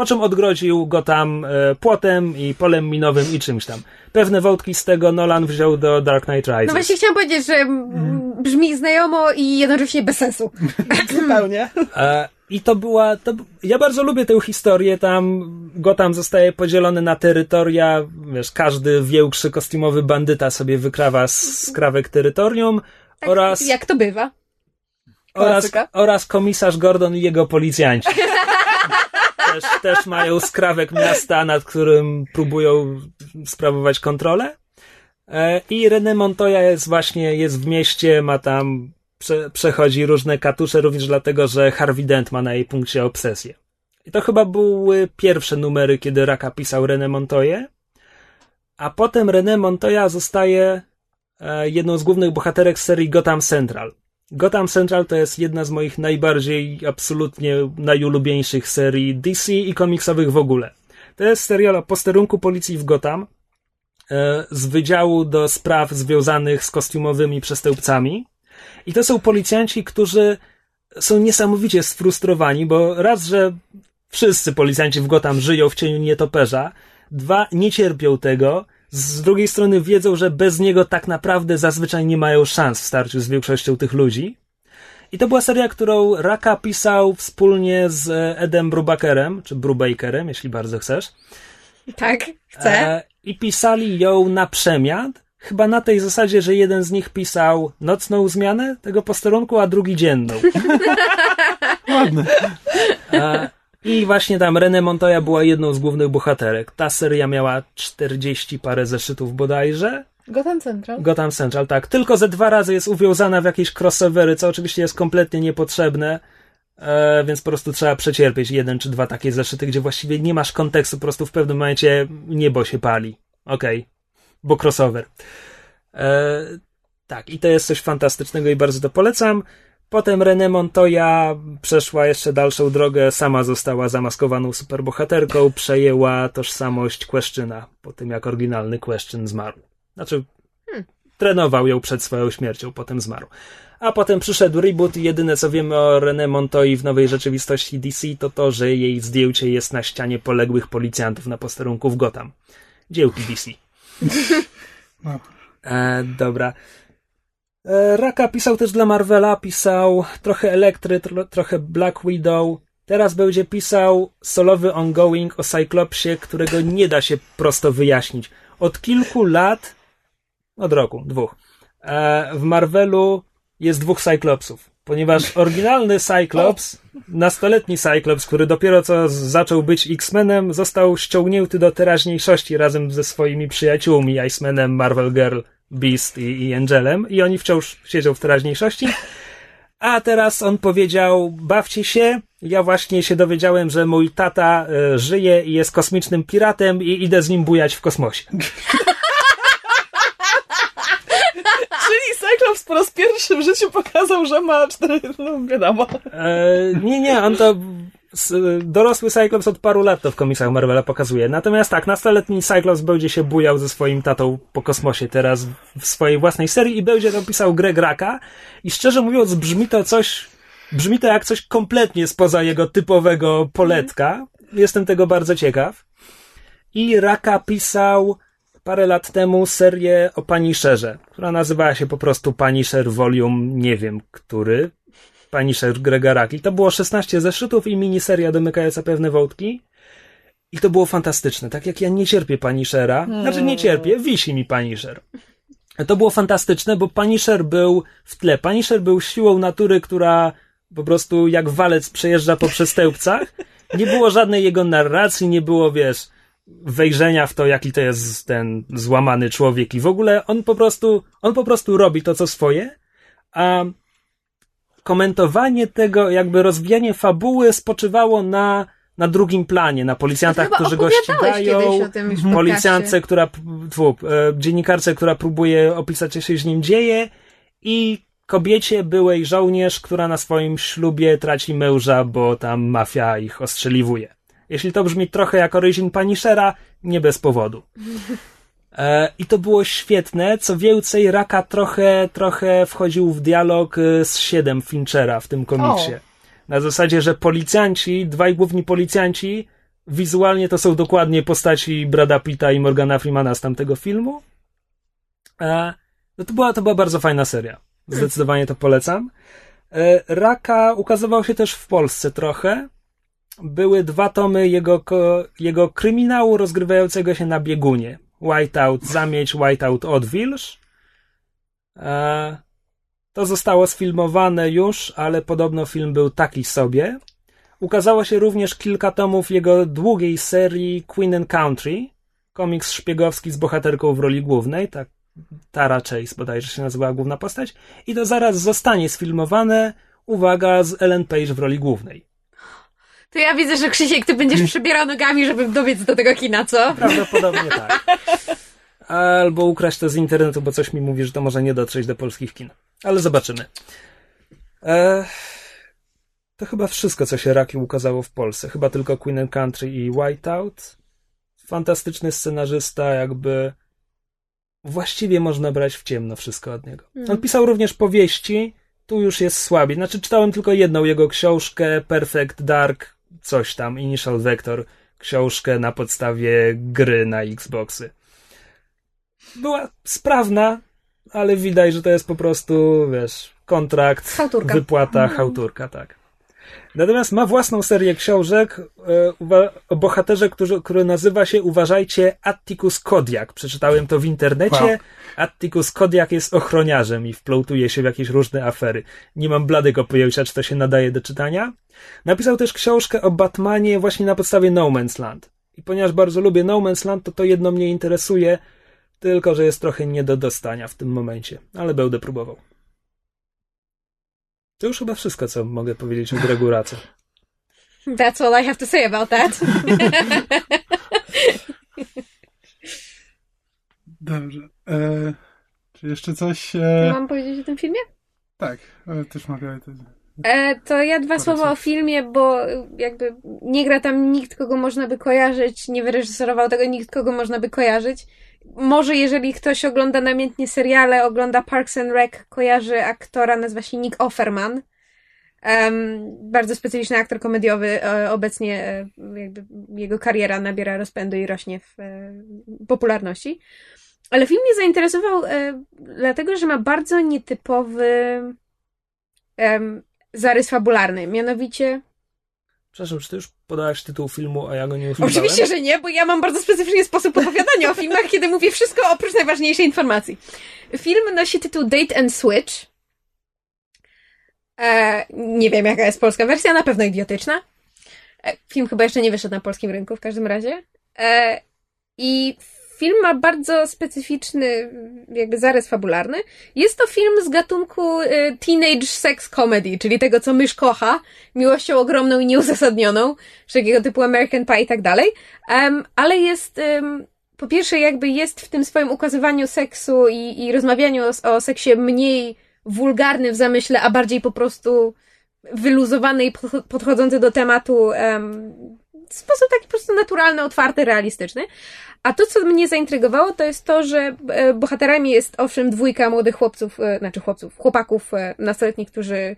S1: Po czym odgrodził go tam e, płotem i polem minowym i czymś tam. Pewne wątki z tego Nolan wziął do Dark Knight Rises.
S3: No właśnie chciałam powiedzieć, że mm, brzmi znajomo i jednocześnie bez sensu. *laughs*
S4: Zupełnie.
S1: E, I to była. To, ja bardzo lubię tę historię. Tam Gotham zostaje podzielony na terytoria. Wiesz, każdy większy kostiumowy bandyta sobie wykrawa z skrawek terytorium.
S3: Tak,
S1: oraz,
S3: Jak to bywa.
S1: oraz, oraz komisarz Gordon i jego policjanci. *laughs* też, też mają skrawek miasta, nad którym próbują sprawować kontrolę. E, I René Montoya jest właśnie, jest w mieście, ma tam, prze, przechodzi różne katusze, również dlatego, że Harvey Dent ma na jej punkcie obsesję. I to chyba były pierwsze numery, kiedy Raka pisał René Montoya. A potem René Montoya zostaje e, jedną z głównych bohaterek serii Gotham Central. Gotham Central to jest jedna z moich najbardziej, absolutnie najulubieńszych serii DC i komiksowych w ogóle. To jest serial o posterunku policji w Gotham e, z Wydziału do Spraw związanych z kostiumowymi przestępcami. I to są policjanci, którzy są niesamowicie sfrustrowani, bo raz, że wszyscy policjanci w Gotham żyją w cieniu nietoperza, dwa, nie cierpią tego, z drugiej strony wiedzą, że bez niego tak naprawdę zazwyczaj nie mają szans w starciu z większością tych ludzi. I to była seria, którą Raka pisał wspólnie z Edem Brubakerem, czy Brubakerem, jeśli bardzo chcesz.
S3: Tak, chcę. E,
S1: I pisali ją na przemian, chyba na tej zasadzie, że jeden z nich pisał nocną zmianę tego posterunku, a drugi dzienną. *laughs*
S2: Ładne.
S1: E, i właśnie tam René Montoya była jedną z głównych bohaterek. Ta seria miała 40 parę zeszytów bodajże.
S3: Gotham Central.
S1: Gotham Central, tak. Tylko ze dwa razy jest uwiązana w jakieś crossovery, co oczywiście jest kompletnie niepotrzebne, e, więc po prostu trzeba przecierpieć jeden czy dwa takie zeszyty, gdzie właściwie nie masz kontekstu, po prostu w pewnym momencie niebo się pali. Okej. Okay. Bo crossover. E, tak, i to jest coś fantastycznego i bardzo to polecam. Potem René Montoya przeszła jeszcze dalszą drogę, sama została zamaskowaną superbohaterką, przejęła tożsamość Questyna po tym jak oryginalny Question zmarł. Znaczy, hmm. trenował ją przed swoją śmiercią, potem zmarł. A potem przyszedł reboot i jedyne co wiemy o René Montoyi w nowej rzeczywistości DC to to, że jej zdjęcie jest na ścianie poległych policjantów na posterunku w Gotham. Dziełki DC. No. E, dobra. E, Raka pisał też dla Marvela, pisał trochę Elektry, tro, trochę Black Widow. Teraz będzie pisał solowy ongoing o Cyclopsie, którego nie da się prosto wyjaśnić. Od kilku lat, od roku, dwóch, e, w Marvelu jest dwóch Cyclopsów. Ponieważ oryginalny Cyclops, nastoletni Cyclops, który dopiero co zaczął być X-Menem, został ściągnięty do teraźniejszości razem ze swoimi przyjaciółmi, Icemanem, Marvel Girl Beast i, i Angelem i oni wciąż siedzą w teraźniejszości. A teraz on powiedział, bawcie się. Ja właśnie się dowiedziałem, że mój tata y, żyje i jest kosmicznym piratem i idę z nim bujać w kosmosie. *laughs*
S4: Czyli Cyclops po raz pierwszy w życiu pokazał, że ma cztery, no wiadomo.
S1: E, nie, nie, on to dorosły Cyclops od paru lat to w komiksach Marvela pokazuje. Natomiast tak, nastoletni Cyclops będzie się bujał ze swoim tatą po kosmosie teraz w swojej własnej serii i będzie to pisał Greg Raka. I szczerze mówiąc, brzmi to coś, brzmi to jak coś kompletnie spoza jego typowego poletka. Jestem tego bardzo ciekaw. I Raka pisał parę lat temu serię o Punisherze, która nazywała się po prostu Punisher Volume nie wiem który, Punisher Grega Raki. To było 16 zeszytów i miniseria domykająca pewne wątki. I to było fantastyczne. Tak jak ja nie cierpię Punishera, znaczy nie cierpię, wisi mi Punisher. To było fantastyczne, bo Punisher był w tle. Punisher był siłą natury, która po prostu jak walec przejeżdża po przestępcach. Nie było żadnej jego narracji, nie było, wiesz, wejrzenia w to, jaki to jest ten złamany człowiek i w ogóle on po prostu, on po prostu robi to, co swoje, a komentowanie tego, jakby rozwijanie fabuły spoczywało na, na drugim planie, na policjantach, którzy go ścigają, policjance, która, tfu, e, dziennikarce, która próbuje opisać, co się z nim dzieje i kobiecie, byłej żołnierz, która na swoim ślubie traci męża, bo tam mafia ich ostrzeliwuje. Jeśli to brzmi trochę jak Origin Punishera, nie bez powodu. E, I to było świetne. Co więcej, Raka trochę, trochę wchodził w dialog e, z siedem Finchera w tym komiksie. Na zasadzie, że policjanci, dwaj główni policjanci, wizualnie to są dokładnie postaci Brada Pitta i Morgana Freemana z tamtego filmu. E, no to była, to była bardzo fajna seria. Zdecydowanie to polecam. Raka ukazywał się też w Polsce trochę. Były dwa tomy jego, jego kryminału rozgrywającego się na biegunie. Whiteout zamieć, Whiteout odwilż. E, to zostało sfilmowane już, ale podobno film był taki sobie. Ukazało się również kilka tomów jego długiej serii Queen and Country, komiks szpiegowski z bohaterką w roli głównej, tak Tara Chase bodajże się nazywała główna postać, i to zaraz zostanie sfilmowane, uwaga, z Ellen Page w roli głównej.
S3: To ja widzę, że Krzysiek, ty będziesz przebierał nogami, żeby dobiec do tego kina, co?
S1: Prawdopodobnie tak. Albo ukraść to z internetu, bo coś mi mówi, że to może nie dotrzeć do polskich kin. Ale zobaczymy. E, to chyba wszystko, co się Raki ukazało w Polsce. Chyba tylko Queen and Country i Whiteout. Fantastyczny scenarzysta, jakby właściwie można brać w ciemno wszystko od niego. On pisał również powieści, tu już jest słabiej. Znaczy, czytałem tylko jedną jego książkę, Perfect Dark, coś tam, Initial Vector, książkę na podstawie gry na Xboxy. Była sprawna, ale widać, że to jest po prostu, wiesz, kontrakt,
S3: Chałturka.
S1: wypłata, chałturka, tak. Natomiast ma własną serię książek e, o bohaterze, który, który nazywa się, uważajcie, Atticus Kodiak. Przeczytałem to w internecie.
S2: Wow.
S1: Atticus Kodiak jest ochroniarzem i wplątuje się w jakieś różne afery. Nie mam bladego pojęcia, czy to się nadaje do czytania. Napisał też książkę o Batmanie właśnie na podstawie No Man's Land. I ponieważ bardzo lubię No Man's Land, to to jedno mnie interesuje, tylko że jest trochę nie do dostania w tym momencie, ale będę próbował. To już chyba wszystko, co mogę powiedzieć o Gregu Race. *laughs*
S3: That's all I have to say about that. *laughs*
S2: Dobrze. E, czy jeszcze coś? E,
S3: Mam powiedzieć o tym filmie?
S2: tak, e, też mogę. To...
S3: E, to ja dwa słowa o filmie, bo jakby nie gra tam nikt, kogo można by kojarzyć, nie wyreżyserował tego nikt, kogo można by kojarzyć. Może jeżeli ktoś ogląda namiętnie seriale, ogląda Parks and Rec, kojarzy aktora, nazywa się Nick Offerman. Em, bardzo specyficzny aktor komediowy. E, obecnie e, jakby jego kariera nabiera rozpędu i rośnie w e, popularności. Ale film mnie zainteresował dlatego, że ma bardzo nietypowy zarys fabularny. Mianowicie.
S1: Przepraszam, czy ty już podałaś tytuł filmu, a ja go nie usłyszałem?
S3: Oczywiście, że nie, bo ja mam bardzo specyficzny sposób opowiadania o filmach, kiedy mówię wszystko oprócz najważniejszej informacji. Film nosi tytuł Date and Switch. E, nie wiem, jaka jest polska wersja, na pewno idiotyczna. E, film chyba jeszcze nie wyszedł na polskim rynku w każdym razie. E, I film ma bardzo specyficzny jakby zarys fabularny. Jest to film z gatunku e, teenage sex comedy, czyli tego, co mysz kocha, miłością ogromną i nieuzasadnioną, wszelkiego typu American Pie i tak dalej. Em, ale jest, em, po pierwsze, jakby jest w tym swoim ukazywaniu seksu i, i rozmawianiu o, o seksie mniej wulgarny w zamyśle, a bardziej po prostu wyluzowany i podcho- podchodzący do tematu em, w sposób taki po prostu naturalny, otwarty, realistyczny. A to, co mnie zaintrygowało, to jest to, że e, bohaterami jest owszem dwójka młodych chłopców, e, znaczy chłopców, chłopaków e, nastoletnich, którzy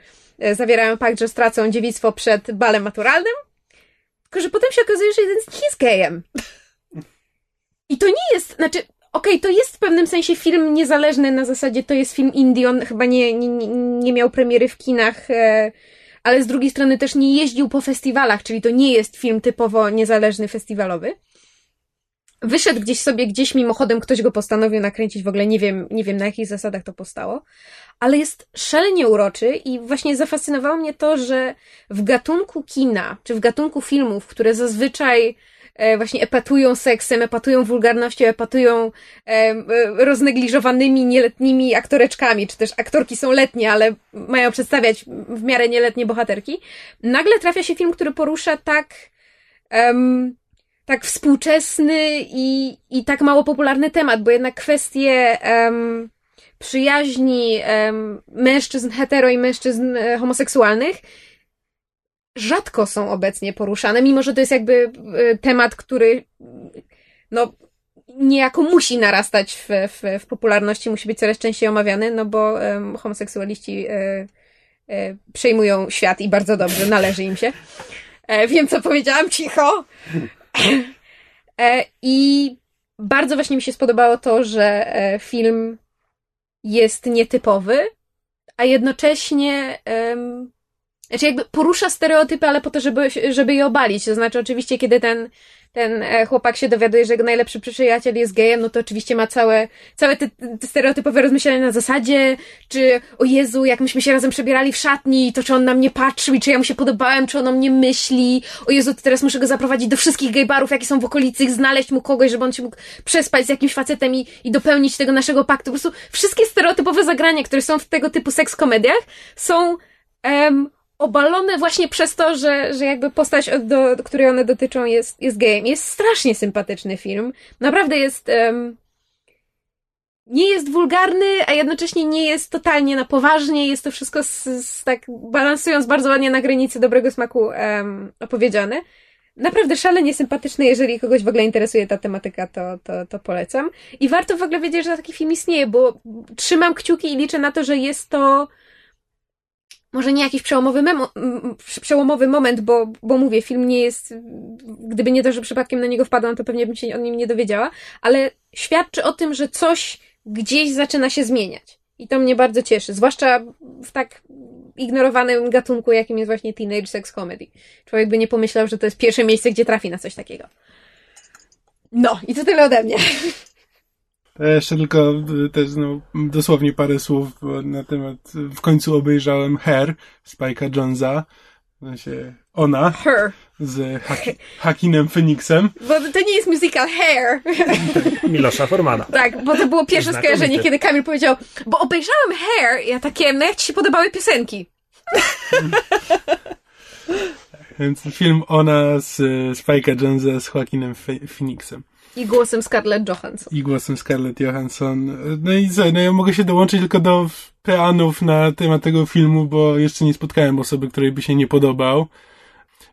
S3: zawierają pakt, że stracą dziewictwo przed balem maturalnym, tylko że potem się okazuje, że jeden z nich jest gejem. I to nie jest, znaczy, okej, to jest w pewnym sensie film niezależny na zasadzie, to jest film indie, on chyba nie, nie, nie- miał premiery w kinach, ale z drugiej strony też nie jeździł po festiwalach, czyli to nie jest film typowo niezależny, festiwalowy. Wyszedł gdzieś sobie, gdzieś mimochodem ktoś go postanowił nakręcić, w ogóle nie wiem, nie wiem na jakich zasadach to powstało, ale jest szalenie uroczy i właśnie zafascynowało mnie to, że w gatunku kina, czy w gatunku filmów, które zazwyczaj właśnie epatują seksem, epatują wulgarnością, epatują e, e, roznegliżowanymi nieletnimi aktoreczkami, czy też aktorki są letnie, ale mają przedstawiać w miarę nieletnie bohaterki, nagle trafia się film, który porusza tak em, tak współczesny i, i tak mało popularny temat, bo jednak kwestie em, przyjaźni em, mężczyzn hetero i mężczyzn e, homoseksualnych rzadko są obecnie poruszane, mimo że to jest jakby e, temat, który no niejako musi narastać w, w, w popularności, musi być coraz częściej omawiany, no bo em, homoseksualiści e, e, przejmują świat i bardzo dobrze, należy im się. E, wiem, co powiedziałam, cicho. E, I bardzo właśnie mi się spodobało to, że e, film jest nietypowy, a jednocześnie znaczy jakby porusza stereotypy, ale po to, żeby, żeby je obalić. To znaczy oczywiście, kiedy ten ten e, chłopak się dowiaduje, że jego najlepszy przyjaciel jest gejem, no to oczywiście ma całe, całe te, te stereotypowe rozmyślenia na zasadzie, czy o Jezu, jak myśmy się razem przebierali w szatni, to czy on na mnie patrzył i czy ja mu się podobałem, czy on o mnie myśli, o Jezu, to teraz muszę go zaprowadzić do wszystkich gejbarów, jakie są w okolicy, znaleźć mu kogoś, żeby on się mógł przespać z jakimś facetem i, i dopełnić tego naszego paktu. Po prostu wszystkie stereotypowe zagrania, które są w tego typu seks komediach, są em, obalone właśnie przez to, że, że jakby postać, do, do której one dotyczą, jest, jest gejem. Jest strasznie sympatyczny film. Naprawdę jest. em, nie jest wulgarny, a jednocześnie nie jest totalnie na poważnie. Jest to wszystko z, z tak balansując bardzo ładnie na granicy dobrego smaku em, opowiedziane. Naprawdę szalenie sympatyczny, jeżeli kogoś w ogóle interesuje ta tematyka, to, to, to polecam. I warto w ogóle wiedzieć, że taki film istnieje, bo trzymam kciuki i liczę na to, że jest to może nie jakiś przełomowy, memo, przełomowy moment, bo, bo mówię, film nie jest, gdyby nie to, że przypadkiem na niego wpadłam, to pewnie bym się o nim nie dowiedziała, ale świadczy o tym, że coś gdzieś zaczyna się zmieniać. I to mnie bardzo cieszy, zwłaszcza w tak ignorowanym gatunku, jakim jest właśnie teenage sex comedy. Człowiek by nie pomyślał, że to jest pierwsze miejsce, gdzie trafi na coś takiego. No, i to tyle ode mnie. *laughs*
S2: To ja jeszcze tylko y, też no, dosłownie parę słów na temat. W końcu obejrzałem Her Spike'a Jonesa. W sensie ona
S3: Her.
S2: z Haki, Hakinem Phoenixem.
S3: Bo to nie jest musical Hair. *laughs*
S1: Milosza Formana.
S3: Tak, bo to było pierwsze
S1: Znakomite.
S3: skojarzenie, kiedy Kamil powiedział, bo obejrzałem Hair, i ja takie, no jak ci się podobały piosenki? *laughs*
S2: Więc film ona z Spike'a Jonesa z Joaquinem Phoenixem.
S3: I głosem Scarlett Johansson.
S2: I głosem Scarlett Johansson. No i co, no ja mogę się dołączyć tylko do peanów na temat tego filmu, bo jeszcze nie spotkałem osoby, której by się nie podobał.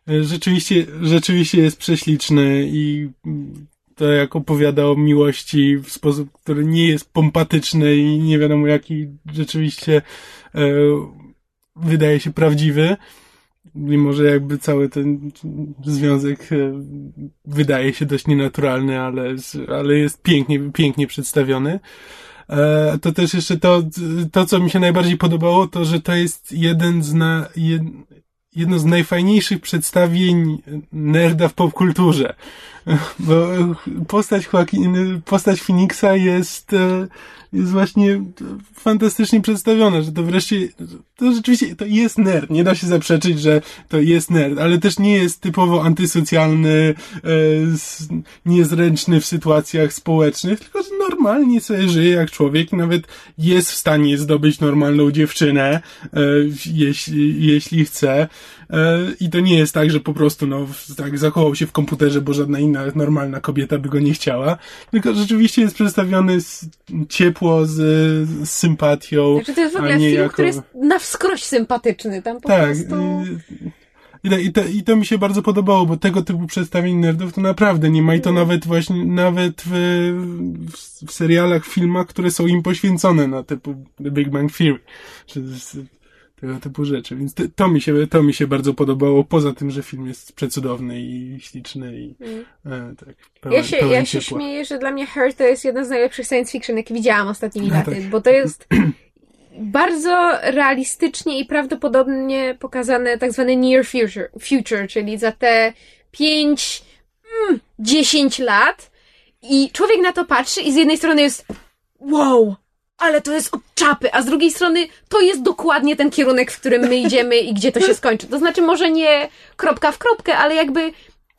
S2: Rzeczywiście, rzeczywiście jest prześliczny i to jak opowiada o miłości w sposób, który nie jest pompatyczny i nie wiadomo jaki rzeczywiście e, wydaje się prawdziwy. Mimo, że jakby cały ten związek e, wydaje się dość nienaturalny, ale, ale jest pięknie, pięknie przedstawiony. E, to też jeszcze to, to, co mi się najbardziej podobało, to, że to jest jeden z na, jed, jedno z najfajniejszych przedstawień nerda w popkulturze. *laughs* Bo postać Joaquin, postać Phoenixa jest, e, jest właśnie fantastycznie przedstawiona, że to wreszcie, to rzeczywiście, to jest nerd, nie da się zaprzeczyć, że to jest nerd, ale też nie jest typowo antysocjalny, e, niezręczny w sytuacjach społecznych, tylko że normalnie sobie żyje jak człowiek nawet jest w stanie zdobyć normalną dziewczynę, e, jeśli, jeśli chce. I to nie jest tak, że po prostu, no, tak zakołał się w komputerze, bo żadna inna normalna kobieta by go nie chciała, tylko rzeczywiście jest przedstawiony z, ciepło, z, z sympatią.
S3: Znaczy to jest w ogóle film,
S2: jako...
S3: który jest na wskroś sympatyczny. Tam po
S2: tak,
S3: prostu...
S2: I, i, to, I to mi się bardzo podobało, bo tego typu przedstawień nerdów to naprawdę nie ma i to nawet właśnie, nawet w, w, w serialach, filmach, które są im poświęcone na typu The Big Bang Theory. Czy, tego typu rzeczy. Więc to, to, mi się, to mi się bardzo podobało, poza tym, że film jest przecudowny i śliczny i
S3: Mm.
S2: e, tak, pełen,
S3: Ja się, ja się
S2: ciepła.
S3: śmieję, że dla mnie Her to jest jeden z najlepszych science fiction, jakie widziałam ostatnimi
S2: No
S3: laty,
S2: tak.
S3: bo to jest *clears throat* bardzo realistycznie i prawdopodobnie pokazane tak zwane near future, future czyli za te 5, mm, 10 lat i człowiek na to patrzy i z jednej strony jest wow, ale to jest od czapy, a z drugiej strony to jest dokładnie ten kierunek, w którym my idziemy i gdzie to się skończy. To znaczy może nie kropka w kropkę, ale jakby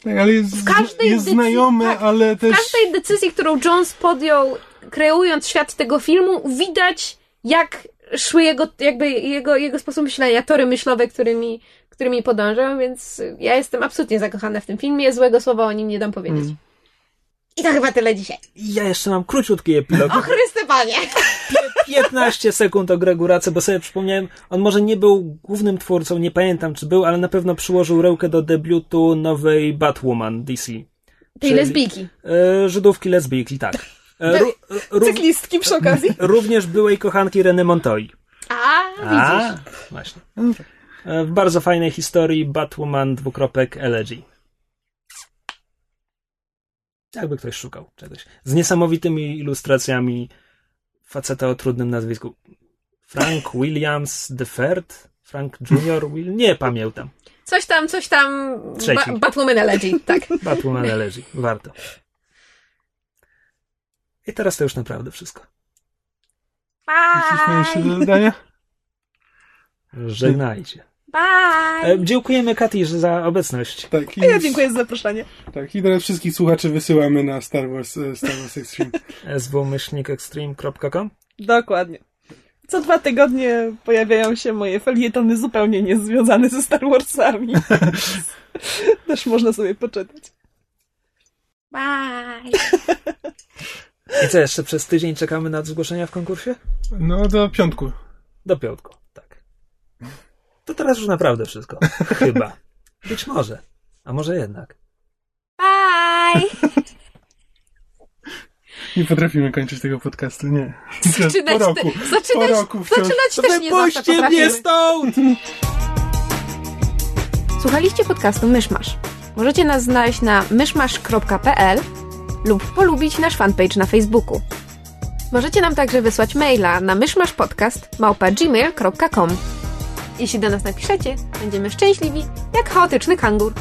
S2: Tak, ale jest,
S3: w każdej
S2: jest
S3: decyzji-
S2: znajomy,
S3: tak,
S2: ale
S3: w
S2: też...
S3: każdej decyzji, którą Jones podjął, kreując świat tego filmu, widać, jak szły jego, jakby jego, jego sposób myślenia, tory myślowe, którymi, którymi podążał, więc ja jestem absolutnie zakochana w tym filmie, złego słowa o nim nie dam powiedzieć.
S2: Mm.
S3: I to chyba tyle dzisiaj.
S1: Ja jeszcze mam króciutki epilog.
S3: O Chryste Panie!
S1: 15 sekund o Gregu Race, bo sobie przypomniałem, on może nie był głównym twórcą, nie pamiętam czy był, ale na pewno przyłożył rękę do debiutu nowej Batwoman DC.
S3: Tej lesbijki.
S1: E, Żydówki lesbijki, tak. E, ró- ró-
S4: Cyklistki przy okazji. *laughs*
S1: również byłej kochanki Reny Montoyi.
S3: A, widzisz.
S1: właśnie. E, W bardzo fajnej historii Batwoman dwukropek Elegy. Jakby ktoś szukał czegoś. Z niesamowitymi ilustracjami faceta o trudnym nazwisku. Frank Williams III? Frank Junior? Will... Nie pamiętam.
S3: Coś tam, coś tam.
S1: Trzeci.
S3: Ba Batwoman Elegy, tak. *laughs*
S1: Batwoman Elegy. Warto. I teraz to już naprawdę wszystko.
S2: Coś ma jeszcze
S3: Bye!
S2: do dodania?
S1: Żegnajcie.
S3: Bye!
S1: E, dziękujemy Kati za obecność.
S2: Tak, i,
S4: A ja dziękuję za zaproszenie.
S2: tak, i teraz wszystkich słuchaczy wysyłamy na Star Wars, e, Star Wars Extreme. *laughs*
S1: swmyślnikextreme.com
S4: Dokładnie. Co dwa tygodnie pojawiają się moje felietony zupełnie niezwiązane ze Star Warsami. *laughs* Też można sobie poczytać.
S3: Bye!
S1: I co, jeszcze przez tydzień czekamy na zgłoszenia w konkursie?
S2: No, do piątku.
S1: Do piątku. To teraz już naprawdę wszystko. *laughs* Chyba. Być może. A może jednak.
S3: Bye! *laughs*
S2: Nie potrafimy kończyć tego podcastu, nie. *laughs*
S3: Zaczynać,
S2: po roku.
S3: te, zaczynać,
S2: po roku wciąż.
S3: zaczynać też nie zawsze potrafimy.
S1: stąd!
S3: Słuchaliście podcastu Myszmasz. Możecie nas znaleźć na myszmasz.pl lub polubić nasz fanpage na Facebooku. Możecie nam także wysłać maila na myszmaszpodcast.gmail.com Jeśli do nas napiszecie, będziemy szczęśliwi jak chaotyczny kangur.